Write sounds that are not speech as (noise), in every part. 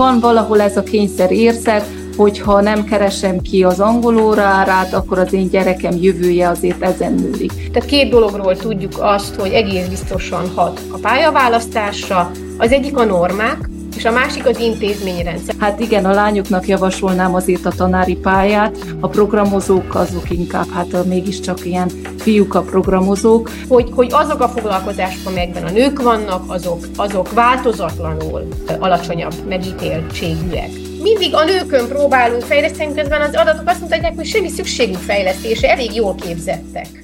van valahol ez a kényszer érzet, hogyha nem keresem ki az angol órárát, akkor az én gyerekem jövője azért ezen múlik. Tehát két dologról tudjuk azt, hogy egész biztosan hat a pályaválasztásra. Az egyik a normák, és a másik az intézményrendszer. Hát igen, a lányoknak javasolnám azért a tanári pályát, a programozók azok inkább, hát mégiscsak ilyen fiúk a programozók. Hogy, hogy azok a foglalkozások, amelyekben a nők vannak, azok, azok változatlanul alacsonyabb megítéltségűek mindig a nőkön próbálunk fejleszteni, közben az adatok azt mutatják, hogy semmi szükségünk fejlesztése, elég jól képzettek.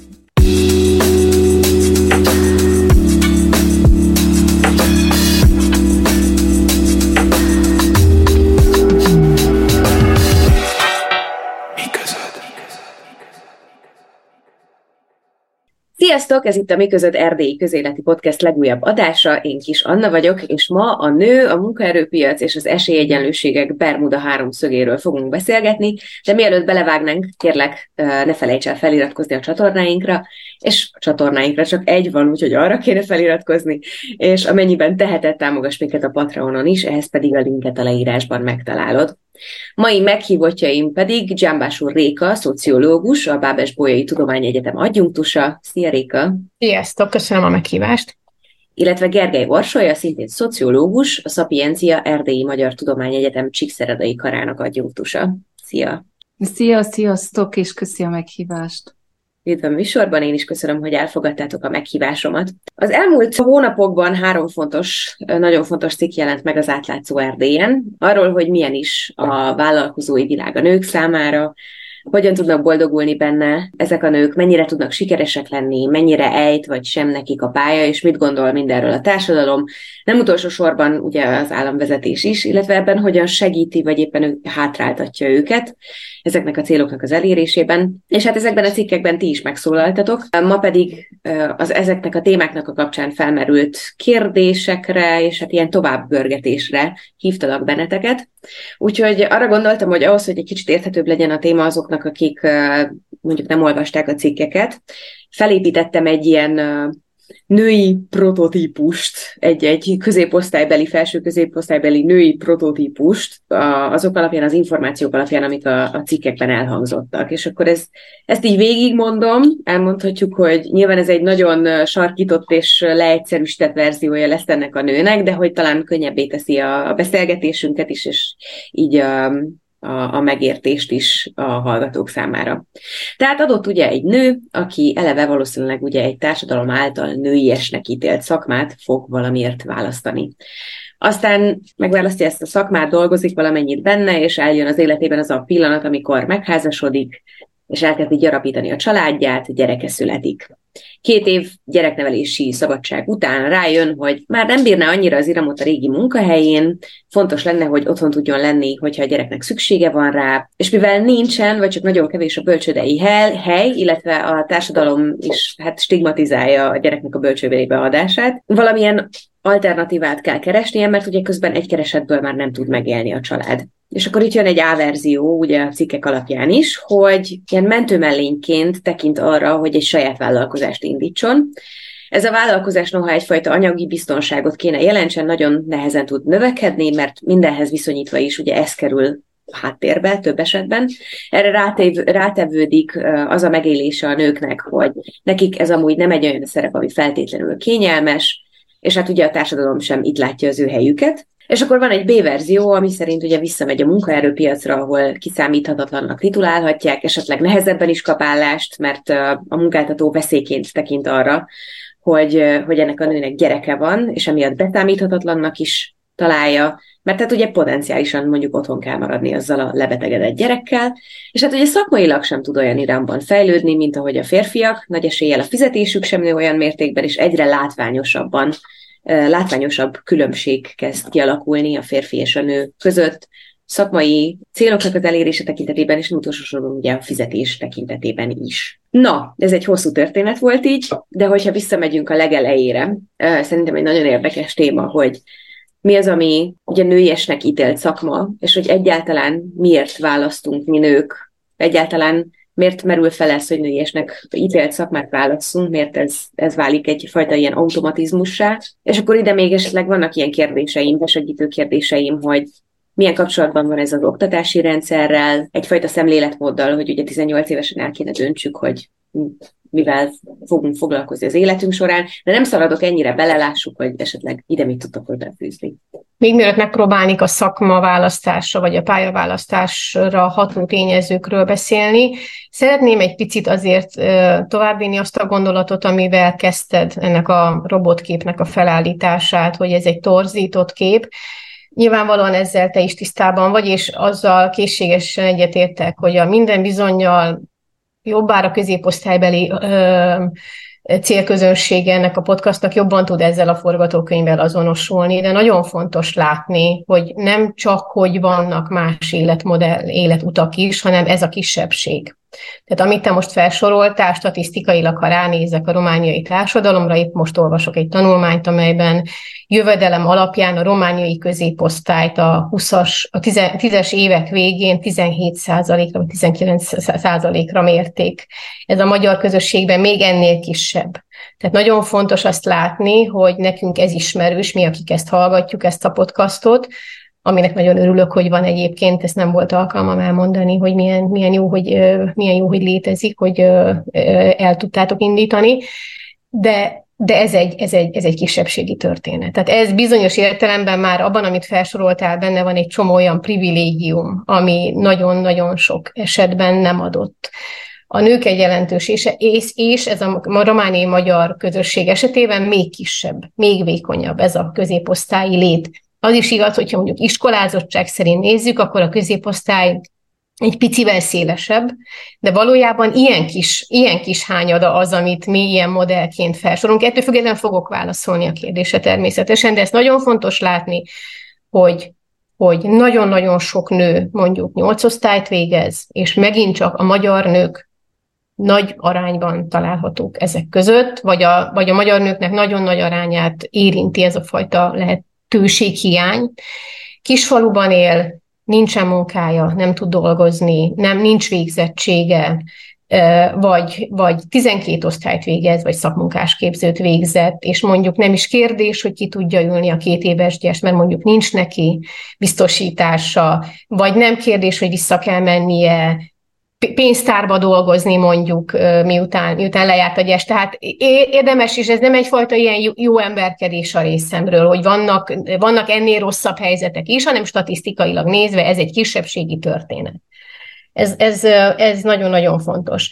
Sziasztok, ez itt a Mi között Erdélyi Közéleti Podcast legújabb adása, én Kis Anna vagyok, és ma a nő, a munkaerőpiac és az esélyegyenlőségek Bermuda háromszögéről fogunk beszélgetni, de mielőtt belevágnánk, kérlek, ne felejts el feliratkozni a csatornáinkra, és a csatornáinkra csak egy van, úgyhogy arra kéne feliratkozni, és amennyiben teheted, támogass minket a Patreonon is, ehhez pedig a linket a leírásban megtalálod. Mai meghívottjaim pedig Dzsambás úr Réka, szociológus, a Bábes Bolyai Tudományegyetem adjunktusa. Szia Réka! Sziasztok, köszönöm a meghívást! illetve Gergely Orsolya, szintén szociológus, a Szapiencia Erdélyi Magyar Tudományegyetem Csíkszeredai Karának adjunktusa. Szia! Szia, sziasztok, és köszi a meghívást! Üdv a műsorban, én is köszönöm, hogy elfogadtátok a meghívásomat. Az elmúlt hónapokban három fontos, nagyon fontos cikk jelent meg az átlátszó Erdélyen, arról, hogy milyen is a vállalkozói világ a nők számára, hogyan tudnak boldogulni benne ezek a nők, mennyire tudnak sikeresek lenni, mennyire ejt vagy sem nekik a pálya, és mit gondol mindenről a társadalom. Nem utolsó sorban ugye az államvezetés is, illetve ebben hogyan segíti, vagy éppen hátráltatja őket ezeknek a céloknak az elérésében. És hát ezekben a cikkekben ti is megszólaltatok. Ma pedig az ezeknek a témáknak a kapcsán felmerült kérdésekre, és hát ilyen továbbgörgetésre hívtalak benneteket. Úgyhogy arra gondoltam, hogy ahhoz, hogy egy kicsit érthetőbb legyen a téma azoknak, akik mondjuk nem olvasták a cikkeket, felépítettem egy ilyen női prototípust, egy-egy középosztálybeli, felső középosztálybeli női prototípust azok alapján, az információk alapján, amik a, a cikkekben elhangzottak. És akkor ez, ezt így végigmondom, elmondhatjuk, hogy nyilván ez egy nagyon sarkított és leegyszerűsített verziója lesz ennek a nőnek, de hogy talán könnyebbé teszi a, a beszélgetésünket is, és így a, a, a megértést is a hallgatók számára. Tehát adott ugye egy nő, aki eleve valószínűleg ugye egy társadalom által nőiesnek ítélt szakmát fog valamiért választani. Aztán megválasztja ezt a szakmát, dolgozik valamennyit benne, és eljön az életében az a pillanat, amikor megházasodik, és elkezdi gyarapítani a családját, gyereke születik. Két év gyereknevelési szabadság után rájön, hogy már nem bírná annyira az iramot a régi munkahelyén, fontos lenne, hogy otthon tudjon lenni, hogyha a gyereknek szüksége van rá, és mivel nincsen, vagy csak nagyon kevés a bölcsödei hely, illetve a társadalom is hát stigmatizálja a gyereknek a bölcsővébe adását, valamilyen alternatívát kell keresnie, mert ugye közben egy keresetből már nem tud megélni a család. És akkor itt jön egy A-verzió, ugye a cikkek alapján is, hogy ilyen mentőmellényként tekint arra, hogy egy saját vállalkozást indítson. Ez a vállalkozás noha egyfajta anyagi biztonságot kéne jelentsen, nagyon nehezen tud növekedni, mert mindenhez viszonyítva is ugye ez kerül háttérbe több esetben. Erre rátev, rátevődik az a megélése a nőknek, hogy nekik ez amúgy nem egy olyan szerep, ami feltétlenül kényelmes, és hát ugye a társadalom sem itt látja az ő helyüket. És akkor van egy B-verzió, ami szerint ugye visszamegy a munkaerőpiacra, ahol kiszámíthatatlannak titulálhatják, esetleg nehezebben is kap állást, mert a munkáltató veszélyként tekint arra, hogy, hogy ennek a nőnek gyereke van, és emiatt beszámíthatatlannak is találja, mert hát ugye potenciálisan mondjuk otthon kell maradni azzal a lebetegedett gyerekkel, és hát ugye szakmailag sem tud olyan irányban fejlődni, mint ahogy a férfiak, nagy eséllyel a fizetésük sem nő olyan mértékben, és egyre látványosabban látványosabb különbség kezd kialakulni a férfi és a nő között, szakmai céloknak az elérése tekintetében, és utolsó soron ugye a fizetés tekintetében is. Na, ez egy hosszú történet volt így, de hogyha visszamegyünk a legelejére, szerintem egy nagyon érdekes téma, hogy mi az, ami ugye nőiesnek ítélt szakma, és hogy egyáltalán miért választunk mi nők, egyáltalán miért merül fel ez, hogy nőiesnek ítélt szakmát válaszunk, miért ez, ez válik egyfajta ilyen automatizmussá. És akkor ide még esetleg vannak ilyen kérdéseim, besegítő kérdéseim, hogy milyen kapcsolatban van ez az oktatási rendszerrel, egyfajta szemléletmóddal, hogy ugye 18 évesen el kéne döntsük, hogy mivel fogunk foglalkozni az életünk során, de nem szaladok ennyire, belelássuk, hogy esetleg ide mit tudtok hozzáfűzni. Még mielőtt megpróbálnék a szakma választásra, vagy a pályaválasztásra ható tényezőkről beszélni, szeretném egy picit azért továbbvinni azt a gondolatot, amivel kezdted ennek a robotképnek a felállítását, hogy ez egy torzított kép, Nyilvánvalóan ezzel te is tisztában vagy, és azzal készségesen egyetértek, hogy a minden bizonyal jobbára középosztálybeli ö, célközönsége ennek a podcastnak jobban tud ezzel a forgatókönyvvel azonosulni, de nagyon fontos látni, hogy nem csak, hogy vannak más életmodell, életutak is, hanem ez a kisebbség. Tehát amit te most felsoroltál, statisztikailag, ha ránézek a romániai társadalomra, épp most olvasok egy tanulmányt, amelyben jövedelem alapján a romániai középosztályt a 20-as, a 10-es évek végén 17%-ra vagy 19%-ra mérték. Ez a magyar közösségben még ennél kisebb. Tehát nagyon fontos azt látni, hogy nekünk ez ismerős, mi, akik ezt hallgatjuk, ezt a podcastot, aminek nagyon örülök, hogy van egyébként, ezt nem volt alkalmam elmondani, hogy milyen, milyen, jó, hogy, milyen jó, hogy létezik, hogy el tudtátok indítani, de de ez egy, ez, egy, ez egy kisebbségi történet. Tehát ez bizonyos értelemben már abban, amit felsoroltál, benne van egy csomó olyan privilégium, ami nagyon-nagyon sok esetben nem adott. A nők egy jelentős, és, és, és ez a romániai magyar közösség esetében még kisebb, még vékonyabb ez a középosztályi lét. Az is igaz, hogyha mondjuk iskolázottság szerint nézzük, akkor a középosztály egy picivel szélesebb, de valójában ilyen kis, ilyen kis hányada az, amit mi ilyen modellként felsorolunk. Ettől függetlenül fogok válaszolni a kérdése természetesen, de ezt nagyon fontos látni, hogy hogy nagyon-nagyon sok nő mondjuk nyolc osztályt végez, és megint csak a magyar nők nagy arányban találhatók ezek között, vagy a, vagy a magyar nőknek nagyon nagy arányát érinti ez a fajta lehetőséghiány. Kisfaluban él, nincsen munkája, nem tud dolgozni, nem nincs végzettsége, vagy, vagy 12 osztályt végez, vagy szakmunkásképzőt végzett, és mondjuk nem is kérdés, hogy ki tudja ülni a két éves gyes, mert mondjuk nincs neki biztosítása, vagy nem kérdés, hogy vissza kell mennie pénztárba dolgozni mondjuk, miután, miután lejárt a gyes. Tehát érdemes is, ez nem egyfajta ilyen jó, jó emberkedés a részemről, hogy vannak, vannak ennél rosszabb helyzetek is, hanem statisztikailag nézve ez egy kisebbségi történet. Ez, ez, ez nagyon-nagyon fontos.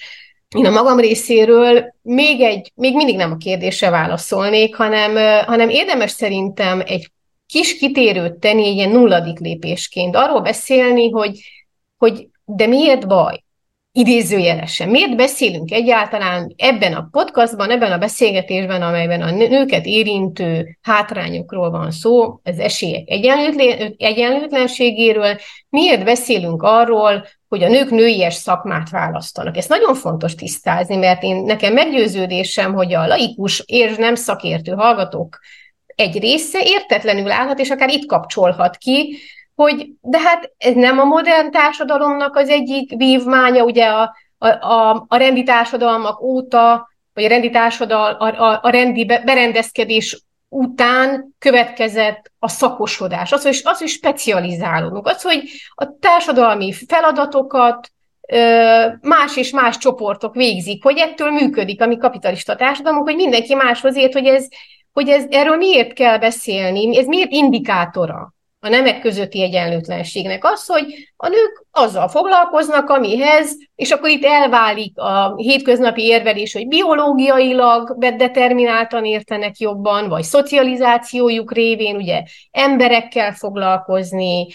Én a magam részéről még, egy, még mindig nem a kérdésre válaszolnék, hanem, hanem érdemes szerintem egy kis kitérőt tenni, egy ilyen nulladik lépésként. Arról beszélni, hogy, hogy de miért baj? Idézőjelesen. Miért beszélünk egyáltalán ebben a podcastban, ebben a beszélgetésben, amelyben a nőket érintő hátrányokról van szó, az esélyek egyenlőtlenségéről, miért beszélünk arról, hogy a nők nőies szakmát választanak. Ezt nagyon fontos tisztázni, mert én nekem meggyőződésem, hogy a laikus és nem szakértő hallgatók egy része értetlenül állhat, és akár itt kapcsolhat ki, hogy de hát ez nem a modern társadalomnak az egyik vívmánya, ugye a, a, a, a rendi társadalmak óta, vagy a rendi, társadal, a, a, a rendi berendezkedés után következett a szakosodás, az, hogy, az, hogy specializálódunk, az, hogy a társadalmi feladatokat más és más csoportok végzik, hogy ettől működik a mi kapitalista társadalmunk, hogy mindenki máshoz ért, hogy ez, hogy ez, erről miért kell beszélni, ez miért indikátora a nemek közötti egyenlőtlenségnek. Az, hogy a nők azzal foglalkoznak, amihez, és akkor itt elválik a hétköznapi érvelés, hogy biológiailag determináltan értenek jobban, vagy szocializációjuk révén ugye emberekkel foglalkozni,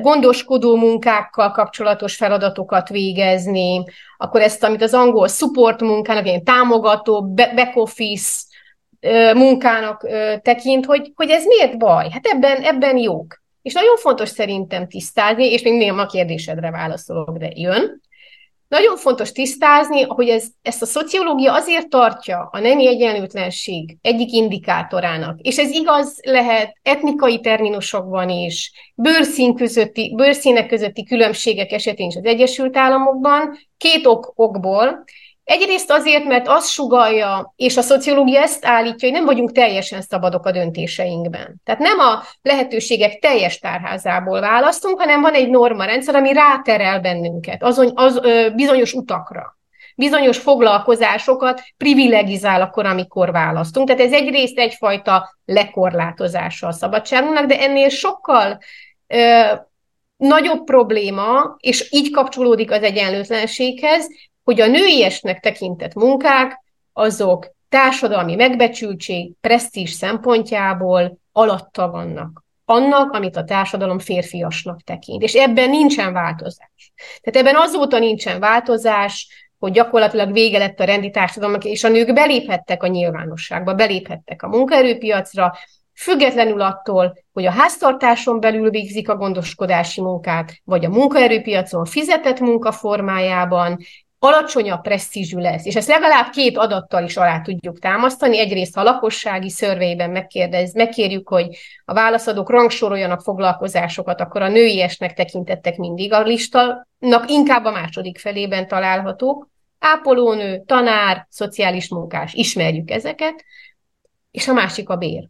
gondoskodó munkákkal kapcsolatos feladatokat végezni, akkor ezt, amit az angol support munkának, ilyen támogató, back office munkának tekint, hogy, hogy ez miért baj? Hát ebben, ebben jók. És nagyon fontos szerintem tisztázni, és még nem a kérdésedre válaszolok, de jön. Nagyon fontos tisztázni, hogy ez, ezt a szociológia azért tartja a nemi egyenlőtlenség egyik indikátorának, és ez igaz lehet etnikai terminusokban is, bőrszín közötti, bőrszínek közötti különbségek esetén is az Egyesült Államokban, két ok, okból. Egyrészt azért, mert az sugalja, és a szociológia ezt állítja, hogy nem vagyunk teljesen szabadok a döntéseinkben. Tehát nem a lehetőségek teljes tárházából választunk, hanem van egy norma rendszer, ami ráterel bennünket azon, az, ö, bizonyos utakra bizonyos foglalkozásokat privilegizál akkor, amikor választunk. Tehát ez egyrészt egyfajta lekorlátozása a szabadságunknak, de ennél sokkal ö, nagyobb probléma, és így kapcsolódik az egyenlőtlenséghez, hogy a nőiesnek tekintett munkák, azok társadalmi megbecsültség, presztízs szempontjából alatta vannak annak, amit a társadalom férfiasnak tekint. És ebben nincsen változás. Tehát ebben azóta nincsen változás, hogy gyakorlatilag vége lett a rendi társadalomnak, és a nők beléphettek a nyilvánosságba, beléphettek a munkaerőpiacra, függetlenül attól, hogy a háztartáson belül végzik a gondoskodási munkát, vagy a munkaerőpiacon fizetett munkaformájában, alacsonyabb presztízsű lesz. És ezt legalább két adattal is alá tudjuk támasztani. Egyrészt a lakossági szörveiben megkérdez, megkérjük, hogy a válaszadók rangsoroljanak foglalkozásokat, akkor a nőiesnek tekintettek mindig a listának, inkább a második felében találhatók. Ápolónő, tanár, szociális munkás, ismerjük ezeket, és a másik a bér.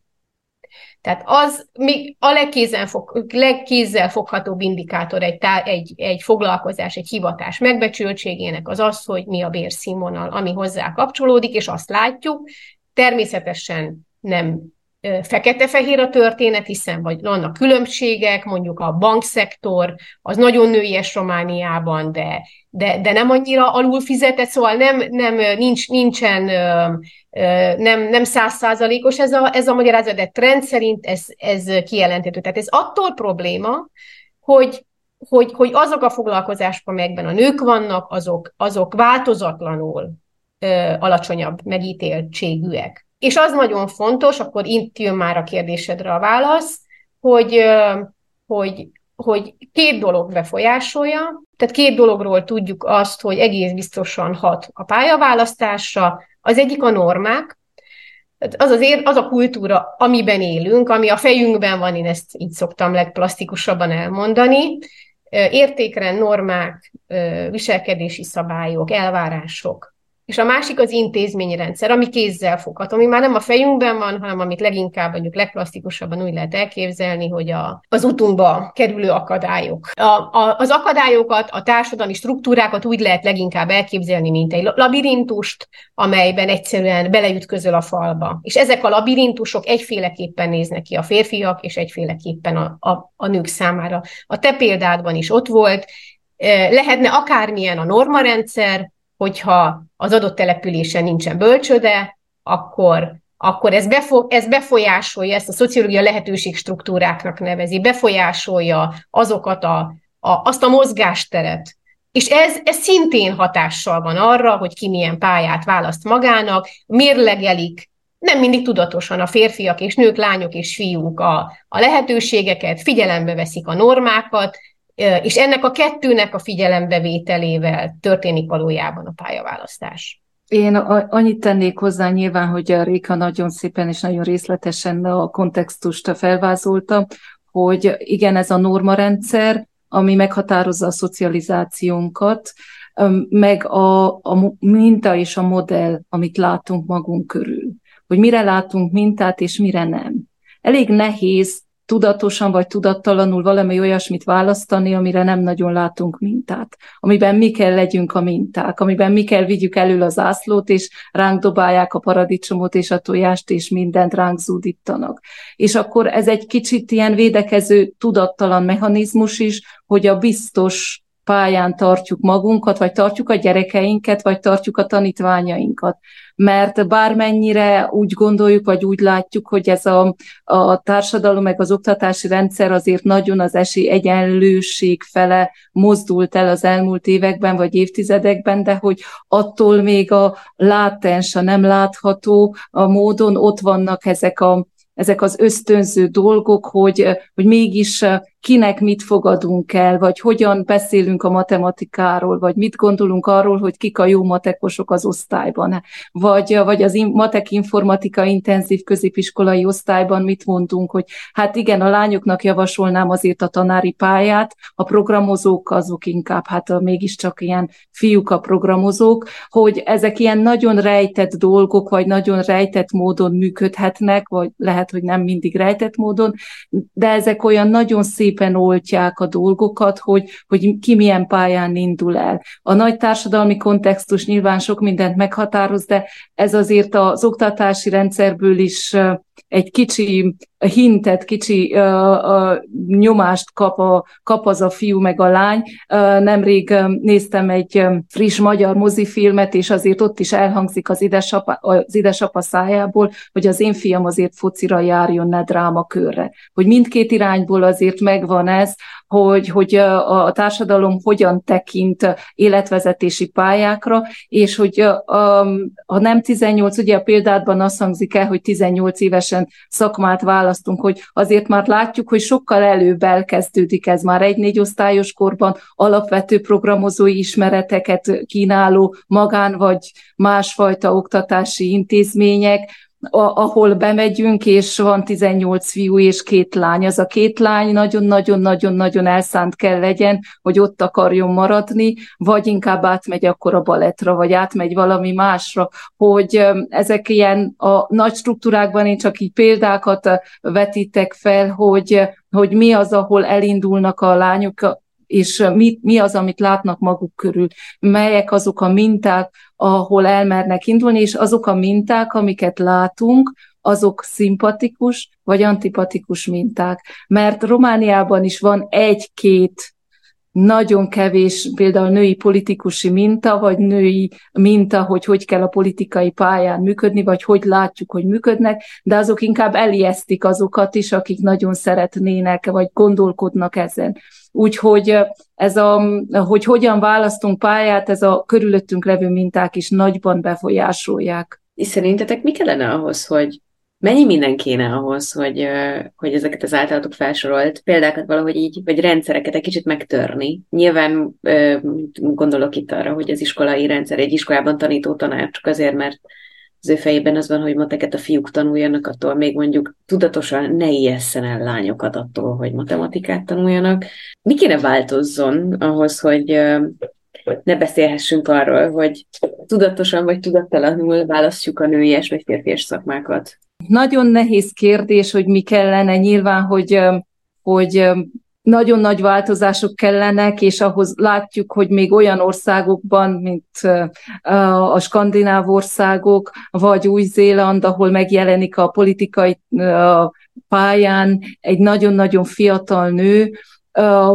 Tehát az még a legkézzel, legkézzel foghatóbb indikátor egy, tá, egy, egy foglalkozás, egy hivatás megbecsültségének az az, hogy mi a bérszínvonal, ami hozzá kapcsolódik, és azt látjuk. Természetesen nem fekete-fehér a történet, hiszen vagy vannak különbségek, mondjuk a bankszektor, az nagyon nőies Romániában, de, de, de nem annyira alul fizetett, szóval nem, nem, nincs, nincsen nem, nem százszázalékos ez a, ez a magyarázat, de trend szerint ez, ez kijelenthető. Tehát ez attól probléma, hogy, hogy, hogy azok a foglalkozások, amelyekben a nők vannak, azok, azok változatlanul ö, alacsonyabb megítéltségűek. És az nagyon fontos, akkor itt jön már a kérdésedre a válasz, hogy, hogy, hogy két dolog befolyásolja, tehát két dologról tudjuk azt, hogy egész biztosan hat a pályaválasztásra. Az egyik a normák, az, az, ér, az a kultúra, amiben élünk, ami a fejünkben van, én ezt így szoktam legplastikusabban elmondani, értékrend, normák, viselkedési szabályok, elvárások, és a másik az intézményrendszer, ami kézzel fogható, ami már nem a fejünkben van, hanem amit leginkább mondjuk legplastikusabban úgy lehet elképzelni, hogy a, az utunkba kerülő akadályok. A, a, az akadályokat, a társadalmi struktúrákat úgy lehet leginkább elképzelni, mint egy labirintust, amelyben egyszerűen beleütközöl a falba. És ezek a labirintusok egyféleképpen néznek ki a férfiak, és egyféleképpen a, a, a nők számára. A te példádban is ott volt, lehetne akármilyen a normarendszer, hogyha az adott településen nincsen bölcsöde, akkor, akkor ez, befo- ez befolyásolja, ezt a szociológia lehetőség struktúráknak nevezi, befolyásolja azokat a, a, azt a mozgásteret, és ez, ez szintén hatással van arra, hogy ki milyen pályát választ magának, mérlegelik nem mindig tudatosan a férfiak és nők, lányok és fiúk a, a lehetőségeket, figyelembe veszik a normákat, és ennek a kettőnek a figyelembevételével történik valójában a pályaválasztás. Én annyit tennék hozzá nyilván, hogy a Réka nagyon szépen és nagyon részletesen a kontextust felvázolta, hogy igen, ez a normarendszer, ami meghatározza a szocializációnkat, meg a, a minta és a modell, amit látunk magunk körül. Hogy mire látunk mintát, és mire nem. Elég nehéz tudatosan vagy tudattalanul valami olyasmit választani, amire nem nagyon látunk mintát, amiben mi kell legyünk a minták, amiben mi kell vigyük elől az ászlót, és ránk dobálják a paradicsomot és a tojást, és mindent ránk zúdítanak. És akkor ez egy kicsit ilyen védekező, tudattalan mechanizmus is, hogy a biztos pályán tartjuk magunkat, vagy tartjuk a gyerekeinket, vagy tartjuk a tanítványainkat mert bármennyire úgy gondoljuk, vagy úgy látjuk, hogy ez a, a társadalom, meg az oktatási rendszer azért nagyon az esély egyenlőség fele mozdult el az elmúlt években, vagy évtizedekben, de hogy attól még a látens, a nem látható a módon ott vannak ezek a ezek az ösztönző dolgok, hogy, hogy mégis kinek mit fogadunk el, vagy hogyan beszélünk a matematikáról, vagy mit gondolunk arról, hogy kik a jó matekosok az osztályban, vagy, vagy az matek informatika intenzív középiskolai osztályban mit mondunk, hogy hát igen, a lányoknak javasolnám azért a tanári pályát, a programozók azok inkább, hát mégiscsak ilyen fiúk a programozók, hogy ezek ilyen nagyon rejtett dolgok, vagy nagyon rejtett módon működhetnek, vagy lehet, hogy nem mindig rejtett módon, de ezek olyan nagyon szépen oltják a dolgokat, hogy, hogy ki milyen pályán indul el. A nagy társadalmi kontextus nyilván sok mindent meghatároz, de ez azért az oktatási rendszerből is egy kicsi hintet, kicsi uh, uh, nyomást kap, a, kap az a fiú meg a lány. Uh, nemrég uh, néztem egy uh, friss magyar mozifilmet, és azért ott is elhangzik az idesapa, az idesapa szájából, hogy az én fiam azért focira járjon ne drámakörre. Hogy mindkét irányból azért megvan ez, hogy, hogy a, társadalom hogyan tekint életvezetési pályákra, és hogy a, a nem 18, ugye a példátban azt hangzik el, hogy 18 évesen szakmát választunk, hogy azért már látjuk, hogy sokkal előbb elkezdődik ez már egy-négy osztályos korban alapvető programozói ismereteket kínáló magán vagy másfajta oktatási intézmények, ahol bemegyünk, és van 18 fiú és két lány. Az a két lány nagyon-nagyon-nagyon-nagyon elszánt kell legyen, hogy ott akarjon maradni, vagy inkább átmegy akkor a baletra, vagy átmegy valami másra, hogy ezek ilyen a nagy struktúrákban én csak így példákat vetítek fel, hogy, hogy mi az, ahol elindulnak a lányok, és mi, mi az, amit látnak maguk körül, melyek azok a minták, ahol elmernek indulni, és azok a minták, amiket látunk, azok szimpatikus vagy antipatikus minták. Mert Romániában is van egy-két nagyon kevés például női politikusi minta, vagy női minta, hogy hogy kell a politikai pályán működni, vagy hogy látjuk, hogy működnek, de azok inkább elijesztik azokat is, akik nagyon szeretnének, vagy gondolkodnak ezen. Úgyhogy ez a, hogy hogyan választunk pályát, ez a körülöttünk levő minták is nagyban befolyásolják. És szerintetek mi kellene ahhoz, hogy mennyi minden kéne ahhoz, hogy, hogy ezeket az általatok felsorolt példákat valahogy így, vagy rendszereket egy kicsit megtörni? Nyilván gondolok itt arra, hogy az iskolai rendszer egy iskolában tanító tanár csak azért, mert az ő fejében az van, hogy mateket a fiúk tanuljanak, attól még mondjuk tudatosan ne ijesszen el lányokat attól, hogy matematikát tanuljanak. Mi kéne változzon ahhoz, hogy ne beszélhessünk arról, hogy tudatosan vagy tudattalanul választjuk a nőies vagy férfias szakmákat? Nagyon nehéz kérdés, hogy mi kellene. Nyilván, hogy, hogy nagyon nagy változások kellenek, és ahhoz látjuk, hogy még olyan országokban, mint a skandináv országok, vagy Új-Zéland, ahol megjelenik a politikai pályán egy nagyon-nagyon fiatal nő,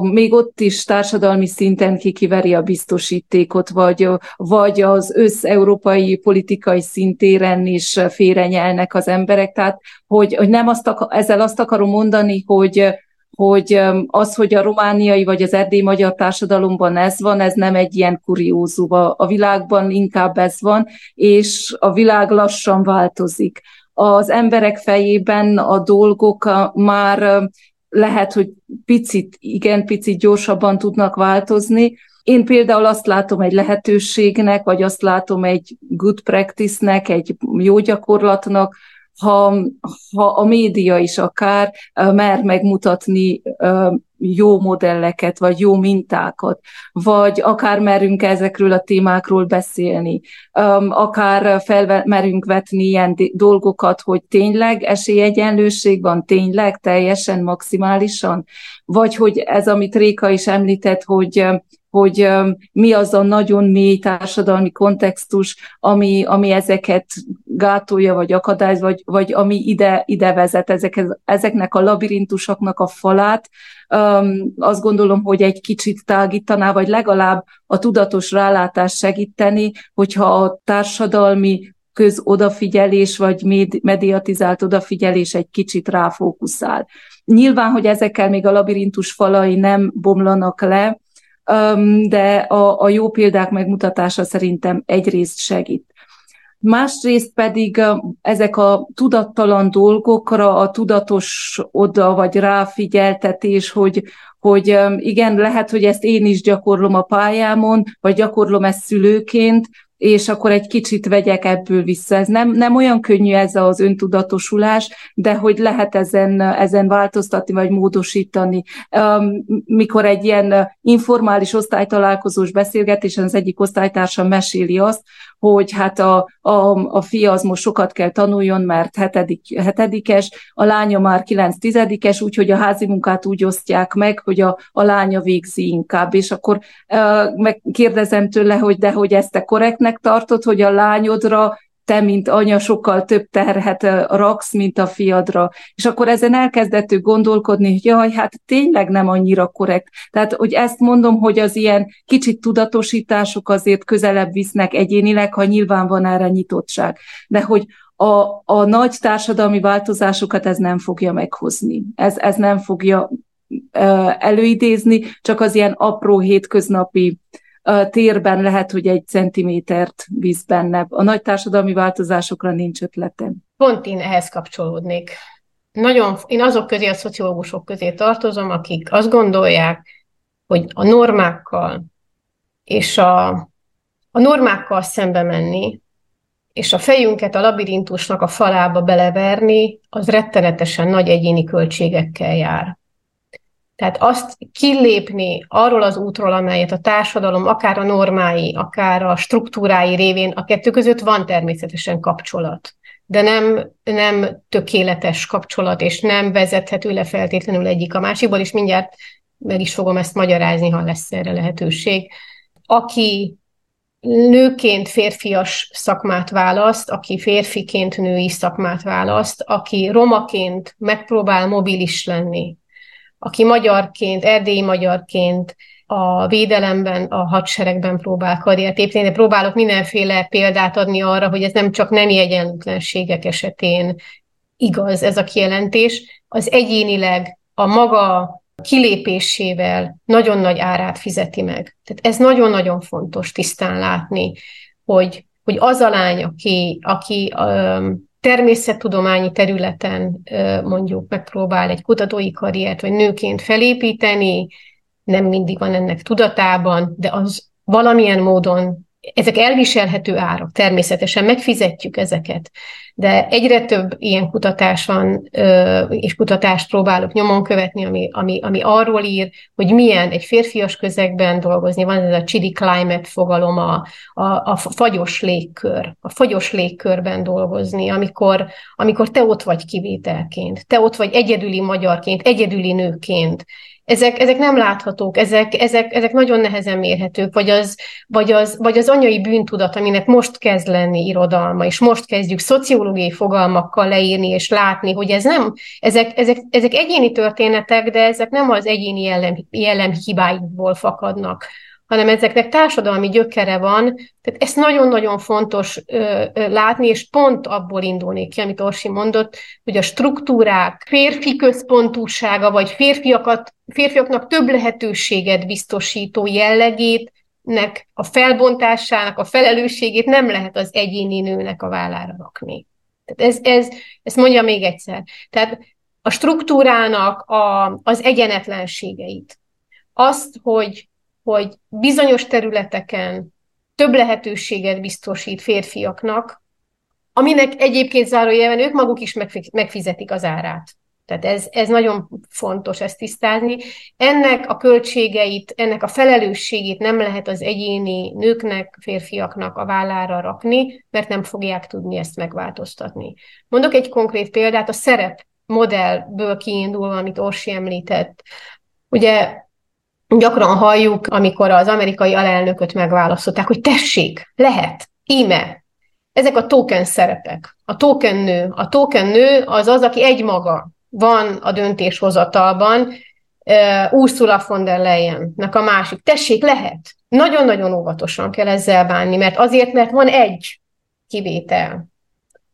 még ott is társadalmi szinten kikiveri a biztosítékot, vagy, vagy az összeurópai politikai szintéren is félrenyelnek az emberek. Tehát, hogy, hogy nem azt akar, ezzel azt akarom mondani, hogy hogy az, hogy a romániai vagy az erdély magyar társadalomban ez van, ez nem egy ilyen kuriózum. A, világban inkább ez van, és a világ lassan változik. Az emberek fejében a dolgok már lehet, hogy picit, igen, picit gyorsabban tudnak változni. Én például azt látom egy lehetőségnek, vagy azt látom egy good practice-nek, egy jó gyakorlatnak, ha, ha a média is akár mer megmutatni jó modelleket, vagy jó mintákat, vagy akár merünk ezekről a témákról beszélni, akár felmerünk vetni ilyen dolgokat, hogy tényleg esélyegyenlőség van, tényleg teljesen maximálisan, vagy hogy ez, amit Réka is említett, hogy hogy mi az a nagyon mély társadalmi kontextus, ami, ami ezeket gátolja, vagy akadályoz, vagy, vagy ami ide, ide vezet ezek, ezeknek a labirintusoknak a falát. Um, azt gondolom, hogy egy kicsit tágítaná, vagy legalább a tudatos rálátás segíteni, hogyha a társadalmi közodafigyelés, vagy mediatizált odafigyelés egy kicsit ráfókuszál. Nyilván, hogy ezekkel még a labirintus falai nem bomlanak le, de a, a jó példák megmutatása szerintem egyrészt segít. Másrészt pedig ezek a tudattalan dolgokra a tudatos oda vagy ráfigyeltetés, hogy, hogy igen, lehet, hogy ezt én is gyakorlom a pályámon, vagy gyakorlom ezt szülőként, és akkor egy kicsit vegyek ebből vissza. Ez nem, nem olyan könnyű ez az öntudatosulás, de hogy lehet ezen, ezen változtatni, vagy módosítani. Mikor egy ilyen informális osztálytalálkozós beszélgetésen az egyik osztálytársam meséli azt, hogy hát a, a, a fia az most sokat kell tanuljon, mert hetedik, hetedikes, a lánya már kilenc tizedikes, úgyhogy a házi munkát úgy osztják meg, hogy a, a lánya végzi inkább, és akkor megkérdezem tőle, hogy de hogy ezt te korrektnek tartod, hogy a lányodra te, mint anya, sokkal több terhet raksz, mint a fiadra. És akkor ezen elkezdett ő gondolkodni, hogy jaj, hát tényleg nem annyira korrekt. Tehát, hogy ezt mondom, hogy az ilyen kicsit tudatosítások azért közelebb visznek egyénileg, ha nyilván van erre nyitottság. De hogy a, a nagy társadalmi változásokat ez nem fogja meghozni. Ez, ez nem fogja előidézni, csak az ilyen apró hétköznapi a térben lehet, hogy egy centimétert visz benne. A nagy társadalmi változásokra nincs ötletem. Pont én ehhez kapcsolódnék. Nagyon, én azok közé, a szociológusok közé tartozom, akik azt gondolják, hogy a normákkal és a, a normákkal szembe menni, és a fejünket a labirintusnak a falába beleverni, az rettenetesen nagy egyéni költségekkel jár. Tehát azt kilépni arról az útról, amelyet a társadalom, akár a normái, akár a struktúrái révén, a kettő között van természetesen kapcsolat, de nem, nem tökéletes kapcsolat, és nem vezethető le feltétlenül egyik a másikból, és mindjárt meg is fogom ezt magyarázni, ha lesz erre lehetőség. Aki nőként férfias szakmát választ, aki férfiként női szakmát választ, aki romaként megpróbál mobilis lenni, aki magyarként, erdélyi magyarként a védelemben, a hadseregben próbál karriert építeni, de próbálok mindenféle példát adni arra, hogy ez nem csak nemi egyenlőtlenségek esetén igaz ez a kijelentés, az egyénileg a maga kilépésével nagyon nagy árát fizeti meg. Tehát ez nagyon-nagyon fontos tisztán látni, hogy, hogy az a lány, aki, aki um, természettudományi területen mondjuk megpróbál egy kutatói karriert, vagy nőként felépíteni, nem mindig van ennek tudatában, de az valamilyen módon ezek elviselhető árak, természetesen megfizetjük ezeket, de egyre több ilyen kutatás van, és kutatást próbálok nyomon követni, ami, ami, ami arról ír, hogy milyen egy férfias közegben dolgozni, van ez a chili climate fogalom, a, a, a fagyos légkör, a fagyos légkörben dolgozni, amikor, amikor te ott vagy kivételként, te ott vagy egyedüli magyarként, egyedüli nőként, ezek, ezek nem láthatók, ezek, ezek, ezek nagyon nehezen mérhetők, vagy az, vagy, az, vagy az anyai bűntudat, aminek most kezd lenni irodalma, és most kezdjük szociológiai fogalmakkal leírni és látni, hogy ez nem, ezek, ezek, ezek egyéni történetek, de ezek nem az egyéni jellem, jellem hibáiból fakadnak, hanem ezeknek társadalmi gyökere van, tehát ezt nagyon-nagyon fontos ö, ö, látni, és pont abból indulnék ki, amit Orsi mondott, hogy a struktúrák férfi központúsága, vagy férfiakat, férfiaknak több lehetőséget biztosító jellegét, nek a felbontásának a felelősségét nem lehet az egyéni nőnek a vállára rakni. Tehát ez, ez, ezt mondja még egyszer. Tehát a struktúrának a, az egyenetlenségeit, azt, hogy hogy bizonyos területeken több lehetőséget biztosít férfiaknak, aminek egyébként zárójelben ők maguk is megfizetik az árát. Tehát ez, ez nagyon fontos ezt tisztázni. Ennek a költségeit, ennek a felelősségét nem lehet az egyéni nőknek, férfiaknak a vállára rakni, mert nem fogják tudni ezt megváltoztatni. Mondok egy konkrét példát, a szerep modellből kiindulva, amit Orsi említett. Ugye gyakran halljuk, amikor az amerikai alelnököt megválasztották, hogy tessék, lehet, íme. Ezek a token szerepek. A token nő. A token nő az az, aki egymaga van a döntéshozatalban, uh, Ursula von der Leyennek a másik. Tessék, lehet. Nagyon-nagyon óvatosan kell ezzel bánni, mert azért, mert van egy kivétel,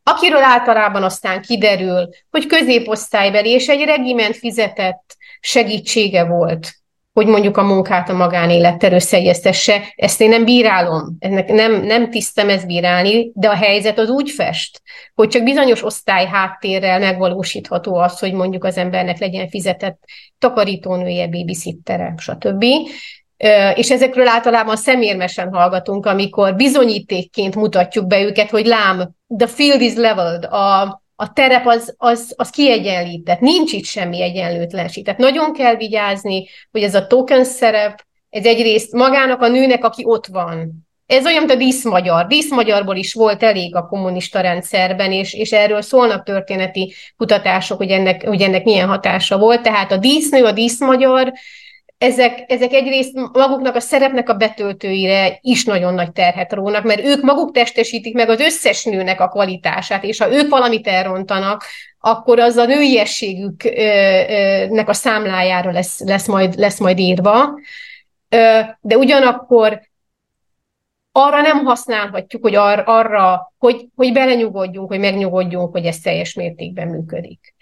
akiről általában aztán kiderül, hogy középosztálybeli és egy regiment fizetett segítsége volt hogy mondjuk a munkát a magánélettel összeegyeztesse. Ezt én nem bírálom, ennek nem, nem tisztem ezt bírálni, de a helyzet az úgy fest, hogy csak bizonyos osztály háttérrel megvalósítható az, hogy mondjuk az embernek legyen fizetett takarítónője, babysittere, stb. És ezekről általában szemérmesen hallgatunk, amikor bizonyítékként mutatjuk be őket, hogy lám, the field is leveled, a, a terep az, az, az kiegyenlített, nincs itt semmi egyenlőtlenség. Tehát nagyon kell vigyázni, hogy ez a token szerep, ez egyrészt magának a nőnek, aki ott van. Ez olyan, mint a díszmagyar. Díszmagyarból is volt elég a kommunista rendszerben, és, és erről szólnak történeti kutatások, hogy ennek, hogy ennek milyen hatása volt. Tehát a dísznő, a díszmagyar ezek, ezek egyrészt maguknak a szerepnek a betöltőire is nagyon nagy terhet rónak, mert ők maguk testesítik meg az összes nőnek a kvalitását, és ha ők valamit elrontanak, akkor az a nőiességüknek a számlájára lesz, lesz, majd, lesz majd írva. De ugyanakkor arra nem használhatjuk, hogy ar, arra, hogy, hogy belenyugodjunk, hogy megnyugodjunk, hogy ez teljes mértékben működik